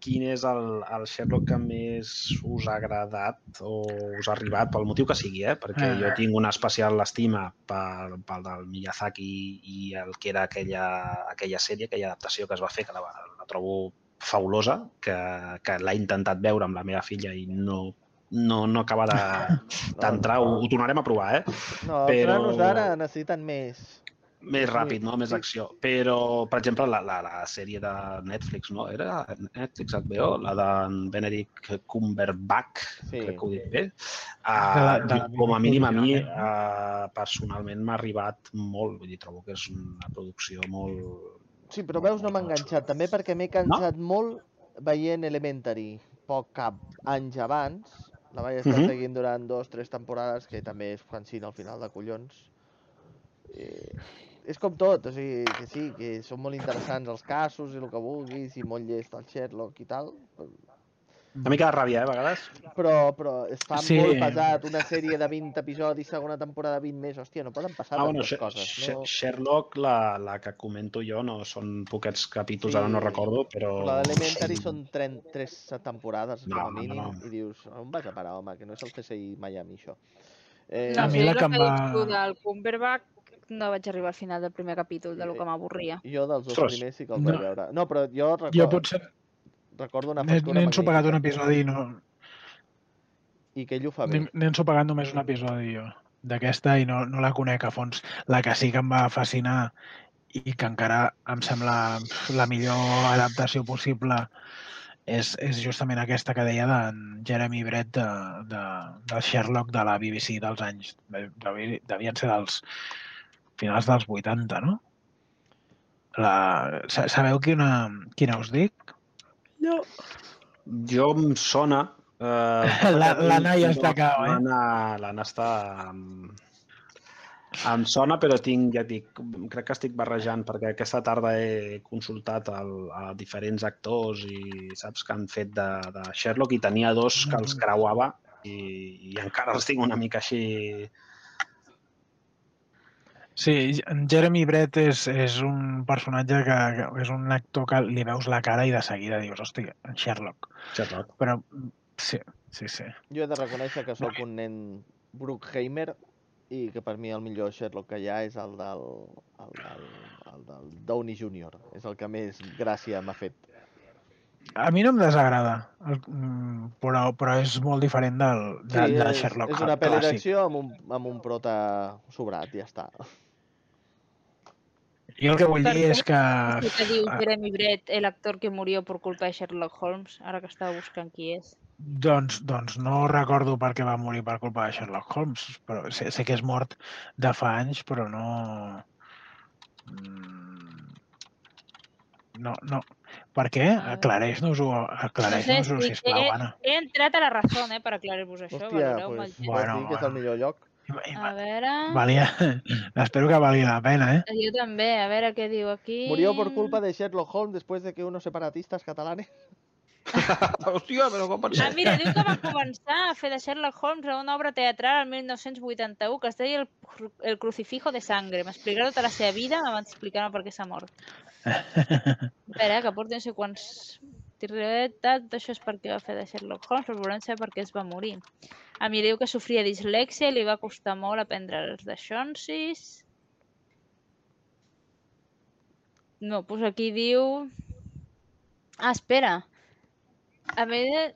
quin és el, el Sherlock que més us ha agradat o us ha arribat, pel motiu que sigui, eh? perquè Ah. jo tinc una especial estima pel, pel del Miyazaki i el que era aquella, aquella sèrie, aquella adaptació que es va fer, que la, la trobo fabulosa, que, que l'he intentat veure amb la meva filla i no, no, no acaba de- d'entrar. Ho, ho tornarem a provar, eh? No, els però- nanos d'ara necessiten més. Més ràpid, no? Més acció. Però, per exemple, la, la, la sèrie de Netflix, no? Era Netflix HBO, la d'en Benedict Cumberbatch, Sí. crec que ho dic bé. De Uh, de la com a mínim a mi, uh, personalment, m'ha arribat molt. Vull dir, trobo que és una producció molt... Sí, però veus, no m'ha enganxat. També perquè m'he cansat molt veient Elementary poc cap anys abans. La vaig estar Mhm. seguint durant dos, tres temporades, que també és cansina al final de collons. Eh, és com tot, o sigui, que sí, que són molt interessants els casos i el que vulguis, i molt llest el Sherlock i tal, Una mica de ràbia, eh, a vegades. però, però es fa Sí. molt pesat una sèrie de 20 episodis, segona temporada 20 més, hòstia, no poden passar Ah, bueno, coses. No? Sherlock, la, la que comento jo, no són poquets capítols, ara no Sí. recordo, però... La d'Elementary són 3 temporades, No, com a no, mínim, no. i dius, on vas a parar, home, que no és el CSI Miami, això. Eh, No, A mi sí, la que em va- del Cumberbatch no vaig arribar al final del primer capítol, de lo que m'avorria. Jo dels dos Ostres. primers sí que No. vaig veure. No, però jo recordo, Jo potser recordo una factura n'he ensopegat un episodi i no, I que ell ho fa bé. N'he ensopegat només un episodi jo d'aquesta i no, no la conec a fons. La que sí que em va fascinar i que encara em sembla la millor adaptació possible és, és justament aquesta que deia d'en Jeremy Brett de, de, de Sherlock de la BBC dels anys. de- devi- Devien ser dels finals dels 80, no? La, sa- sabeu quina, quina us dic? No. Jo em sona... Eh, La- l'Anna ja està cao, eh? L'Anna està... Em, em sona, però tinc, ja dic, crec que estic barrejant perquè aquesta tarda he consultat el, a diferents actors i saps que han fet de, de Sherlock i tenia dos que els creuava i, i encara els tinc una mica així... Sí, Jeremy Brett és, és un personatge que, que és un actor que li veus la cara i de seguida dius, hòstia, en Sherlock. Sherlock. Però sí, sí, sí. Jo he de reconèixer que sóc un nen Bruckheimer i que per mi el millor Sherlock que hi ha és el del, el del, el del Downey Jr. És el que més gràcia m'ha fet. A mi no em desagrada, el, mm, però, però és molt diferent del, de, Sí, del és, Sherlock és una pel·li d'acció amb, un, amb un prota sobrat, ja està. Jo el que vull dir és que... Que diu Jeremy Brett, el actor que murió por culpa de Sherlock Holmes, ara que estava buscant qui és. Doncs, doncs no recordo per què va morir per culpa de Sherlock Holmes, però sé, sé que és mort de fa anys, però no... Mm, No, no. Per què? Aclareix-nos-ho, aclareix-nos-ho, No sé, sí, sisplau, Anna. He entrat a la raó, eh, per aclarir-vos això. Hòstia, pues, bueno, Bueno, que és el millor lloc. I- A veure... Valia... Espero que valgui la pena, eh? Jo també, a veure què diu aquí. Murió por culpa de Sherlock Holmes después de que unos separatistas catalanes... Hòstia, però com pot Ah, mira, diu que va començar a fer de Sherlock Holmes a una obra teatral el 1981 que es deia El, el crucifijo de sangre. M'explicarà tota la seva vida abans d'explicar-me per què s'ha mort. Espera, que porti no sé quants... Tot això és perquè va fer de Sherlock Holmes, però volem saber per què es va morir. A mi diu que sofria dislèxia i li va costar molt aprendre els de Shonsis. No, doncs aquí diu... Ah, espera. A medida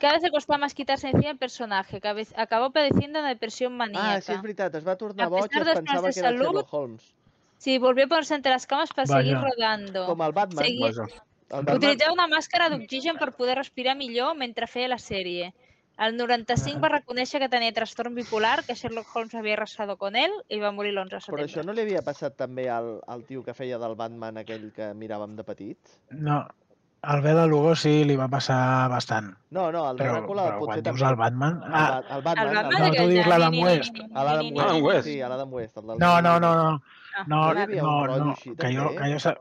cada vez le costaba más quitarse encima el personaje. que a vez- Acabó padeciendo una depresión maníaca. Ah, sí, és veritat, es va tornar A boig i pesar es dels pensava que de era salud, Sherlock Holmes. Sí, volvió a ponerse entre las camas para Vaya. seguir rodando. Com el Batman. Vaja. El Utilitzava una màscara d'oxigen per poder respirar millor mentre feia la sèrie. El 95 va reconèixer que tenia trastorn bipolar, que Sherlock Holmes havia arrasado con ell i va morir l'11 de Però setembre. això no li havia passat també al, al tio que feia del Batman aquell que miràvem de petit? No, al Bela Lugo sí li va passar bastant. No, no, el de Però, Dràcula però potser quan dius el Batman... El, Ah, el Batman, El el Batman, No, tu dius de l'Adam West. L'Adam West. West. Sí, a l'Adam West. El del no, no, no, no. Ah, No, No no, no. així, Que jo, que, jo, sa-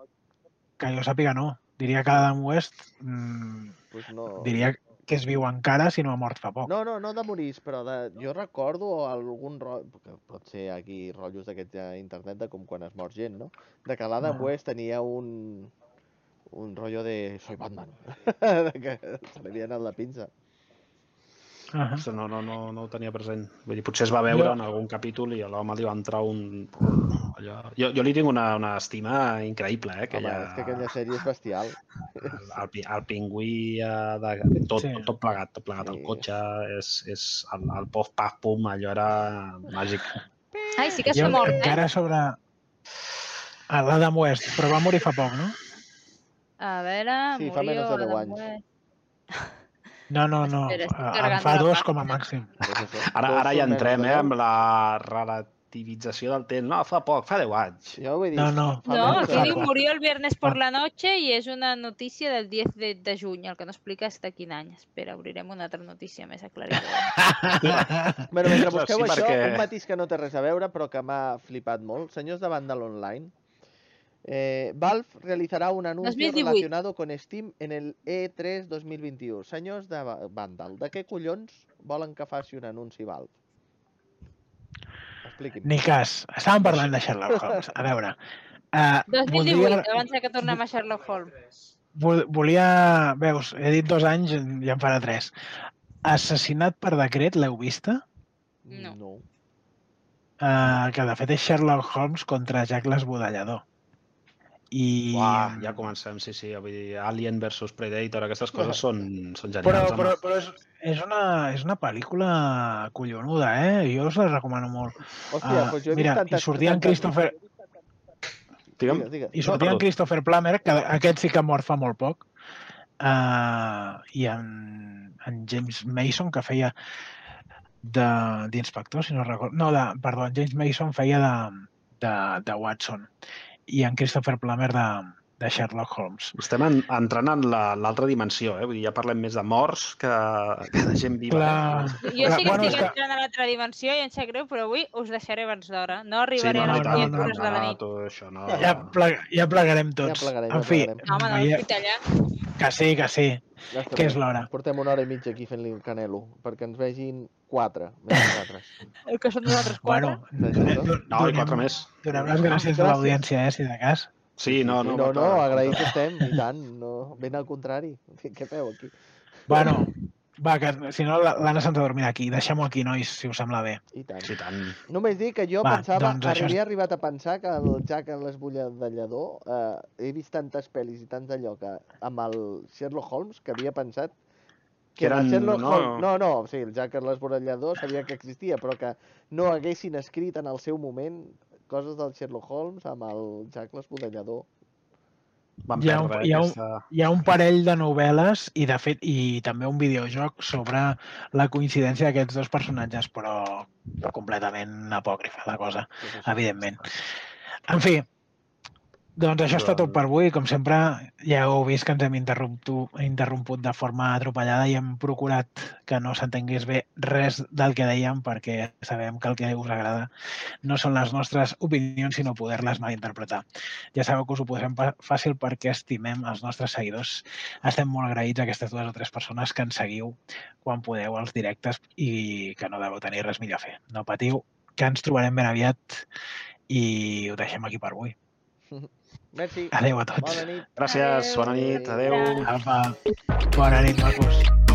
que jo sàpiga no. Diria que Adam West mm, Pues no. diria que es viu encara si no ha mort fa poc. No, no, no de morir, però de... jo recordo algun rotllo, que pot ser aquí rotllos d'aquests a internet de com quan es mor gent, no? De que l'Adam Ah. West tenia un un rotllo de soy Batman, de que se li havia anat la pinça. Uh -huh. No, no, no, no ho tenia present. Vull dir, potser es va veure Jo- en algun capítol i a l'home li va entrar un... Allò... Jo, jo li tinc una, una estima increïble, eh? Home, Aquella, és que aquella sèrie és bestial. el, el, el pingüí eh, de, tot, Sí. tot plegat, tot plegat. Sí. El cotxe, és, és el, el pof, paf, pum, allò era màgic. Ai, sí que s'ha mort, eh? encara sobre... Ah, l'Adam West, però va morir fa poc, no? A veure, Sí, fa murió menys de 10 Adam anys. West. No, no, no. Espera, eh, En fa dos com a màxim. Ara, ara ja entrem, eh, deu. amb la relativització del temps. No, fa poc, fa 10 anys. Jo ho he dit. No, no. No, aquí diu murió el viernes por Ah. la noche i és una notícia del 10 de, de juny, el que no explica és de quin any. Espera, obrirem una altra notícia més aclaridora. Bueno, mentre busqueu sí, això, perquè- un matís que no té res a veure, però que m'ha flipat molt. Senyors de Vandal Online, eh, Valve realizará un anuncio 2018. relacionado con Steam en el E3 2021. Senyors de Va- Vandal, de què collons volen que faci un anunci Valve? Expliqui'm. Ni cas. Estàvem parlant de Sherlock Holmes. A veure, uh, 2018, voldria, abans de que tornem a Sherlock Holmes. vol- volia... Veus, he dit dos anys, ja en farà tres. Assassinat per decret, l'heu vista? No. no. Uh, que de fet és Sherlock Holmes contra Jack l'Esbudellador. I... Uah, ja comencem, sí, sí. Vull dir, Alien versus Predator, aquestes coses són, són Però, genials. però, home. però és, és, una, és una pel·lícula collonuda, eh? Jo us la recomano molt. Hòstia, Ah, doncs jo he mira, tantes... i sortia en Christopher, Digue'm. Digues. i No, sortia en perdó. Christopher Plummer, que aquest sí que ha mort fa molt poc, uh, i en, en James Mason, que feia de- d'inspector, si no recordo. No, de, perdó, en James Mason feia de, de, de Watson i en Christopher Plummer de, de Sherlock Holmes. Estem en, entrant en la- l'altra dimensió, eh? Vull dir, ja parlem més de morts que, que de gent viva. Eh? Jo sí que Bueno, estic que- entrant a l'altra dimensió i em sap greu, però avui us deixaré abans d'hora. No arribaré no, a no, les no, 10 no, hores de la no, nit. tu, això no. Ja, ple, ja plegarem tots. plegarem, en ja fi, plegarem. No, home, no, no allà. que sí, que sí, Ja que és l'hora. Portem una hora i mitja aquí fent-li el canelo, perquè ens vegin quatre, més nosaltres. El que són nosaltres quatre. Bueno, D'ajuda? do- No, i donem- quatre més. Donem les gràcies a l'audiència, eh, si de cas. Sí, no, no. no, no, clar. agraïts estem, i tant, no, ben al contrari. Què feu aquí? Bueno, va, que si no la- l'Anna se'ns ha dormit aquí. Deixem-ho aquí, nois, si us sembla bé. I tant. Sí, tant. Només dir que jo Va, pensava, doncs això és- havia arribat a pensar que el Jack en l'esbudellador, eh, he vist tantes pel·lis i tants d'allò que amb el Sherlock Holmes que havia pensat que, eren- Sherlock no. Holmes... No, no, sí, el Jack en l'esbudellador sabia que existia, però que no haguessin escrit en el seu moment coses del Sherlock Holmes amb el Jack l'esbudellador. Vam Hi ha un- hi ha un- aquesta... Hi ha un parell de novel·les i, de fet, i també un videojoc sobre la coincidència d'aquests dos personatges, però completament apòcrifa la cosa, que és això. evidentment. En fi, doncs això està tot per avui. Com sempre, ja heu vist que ens hem interromput, de forma atropellada i hem procurat que no s'entengués bé res del que dèiem perquè sabem que el que us agrada no són les nostres opinions, sinó poder-les malinterpretar. Ja sabeu que us ho posem fàcil perquè estimem els nostres seguidors. Estem molt agraïts a aquestes dues o tres persones que ens seguiu quan podeu als directes i que no deveu tenir res millor a fer. No patiu, que ens trobarem ben aviat i ho deixem aquí per avui. Merci. Adéu a tots. Bona nit. Gràcies, bona nit, adeu. Apa. Bona nit, macos.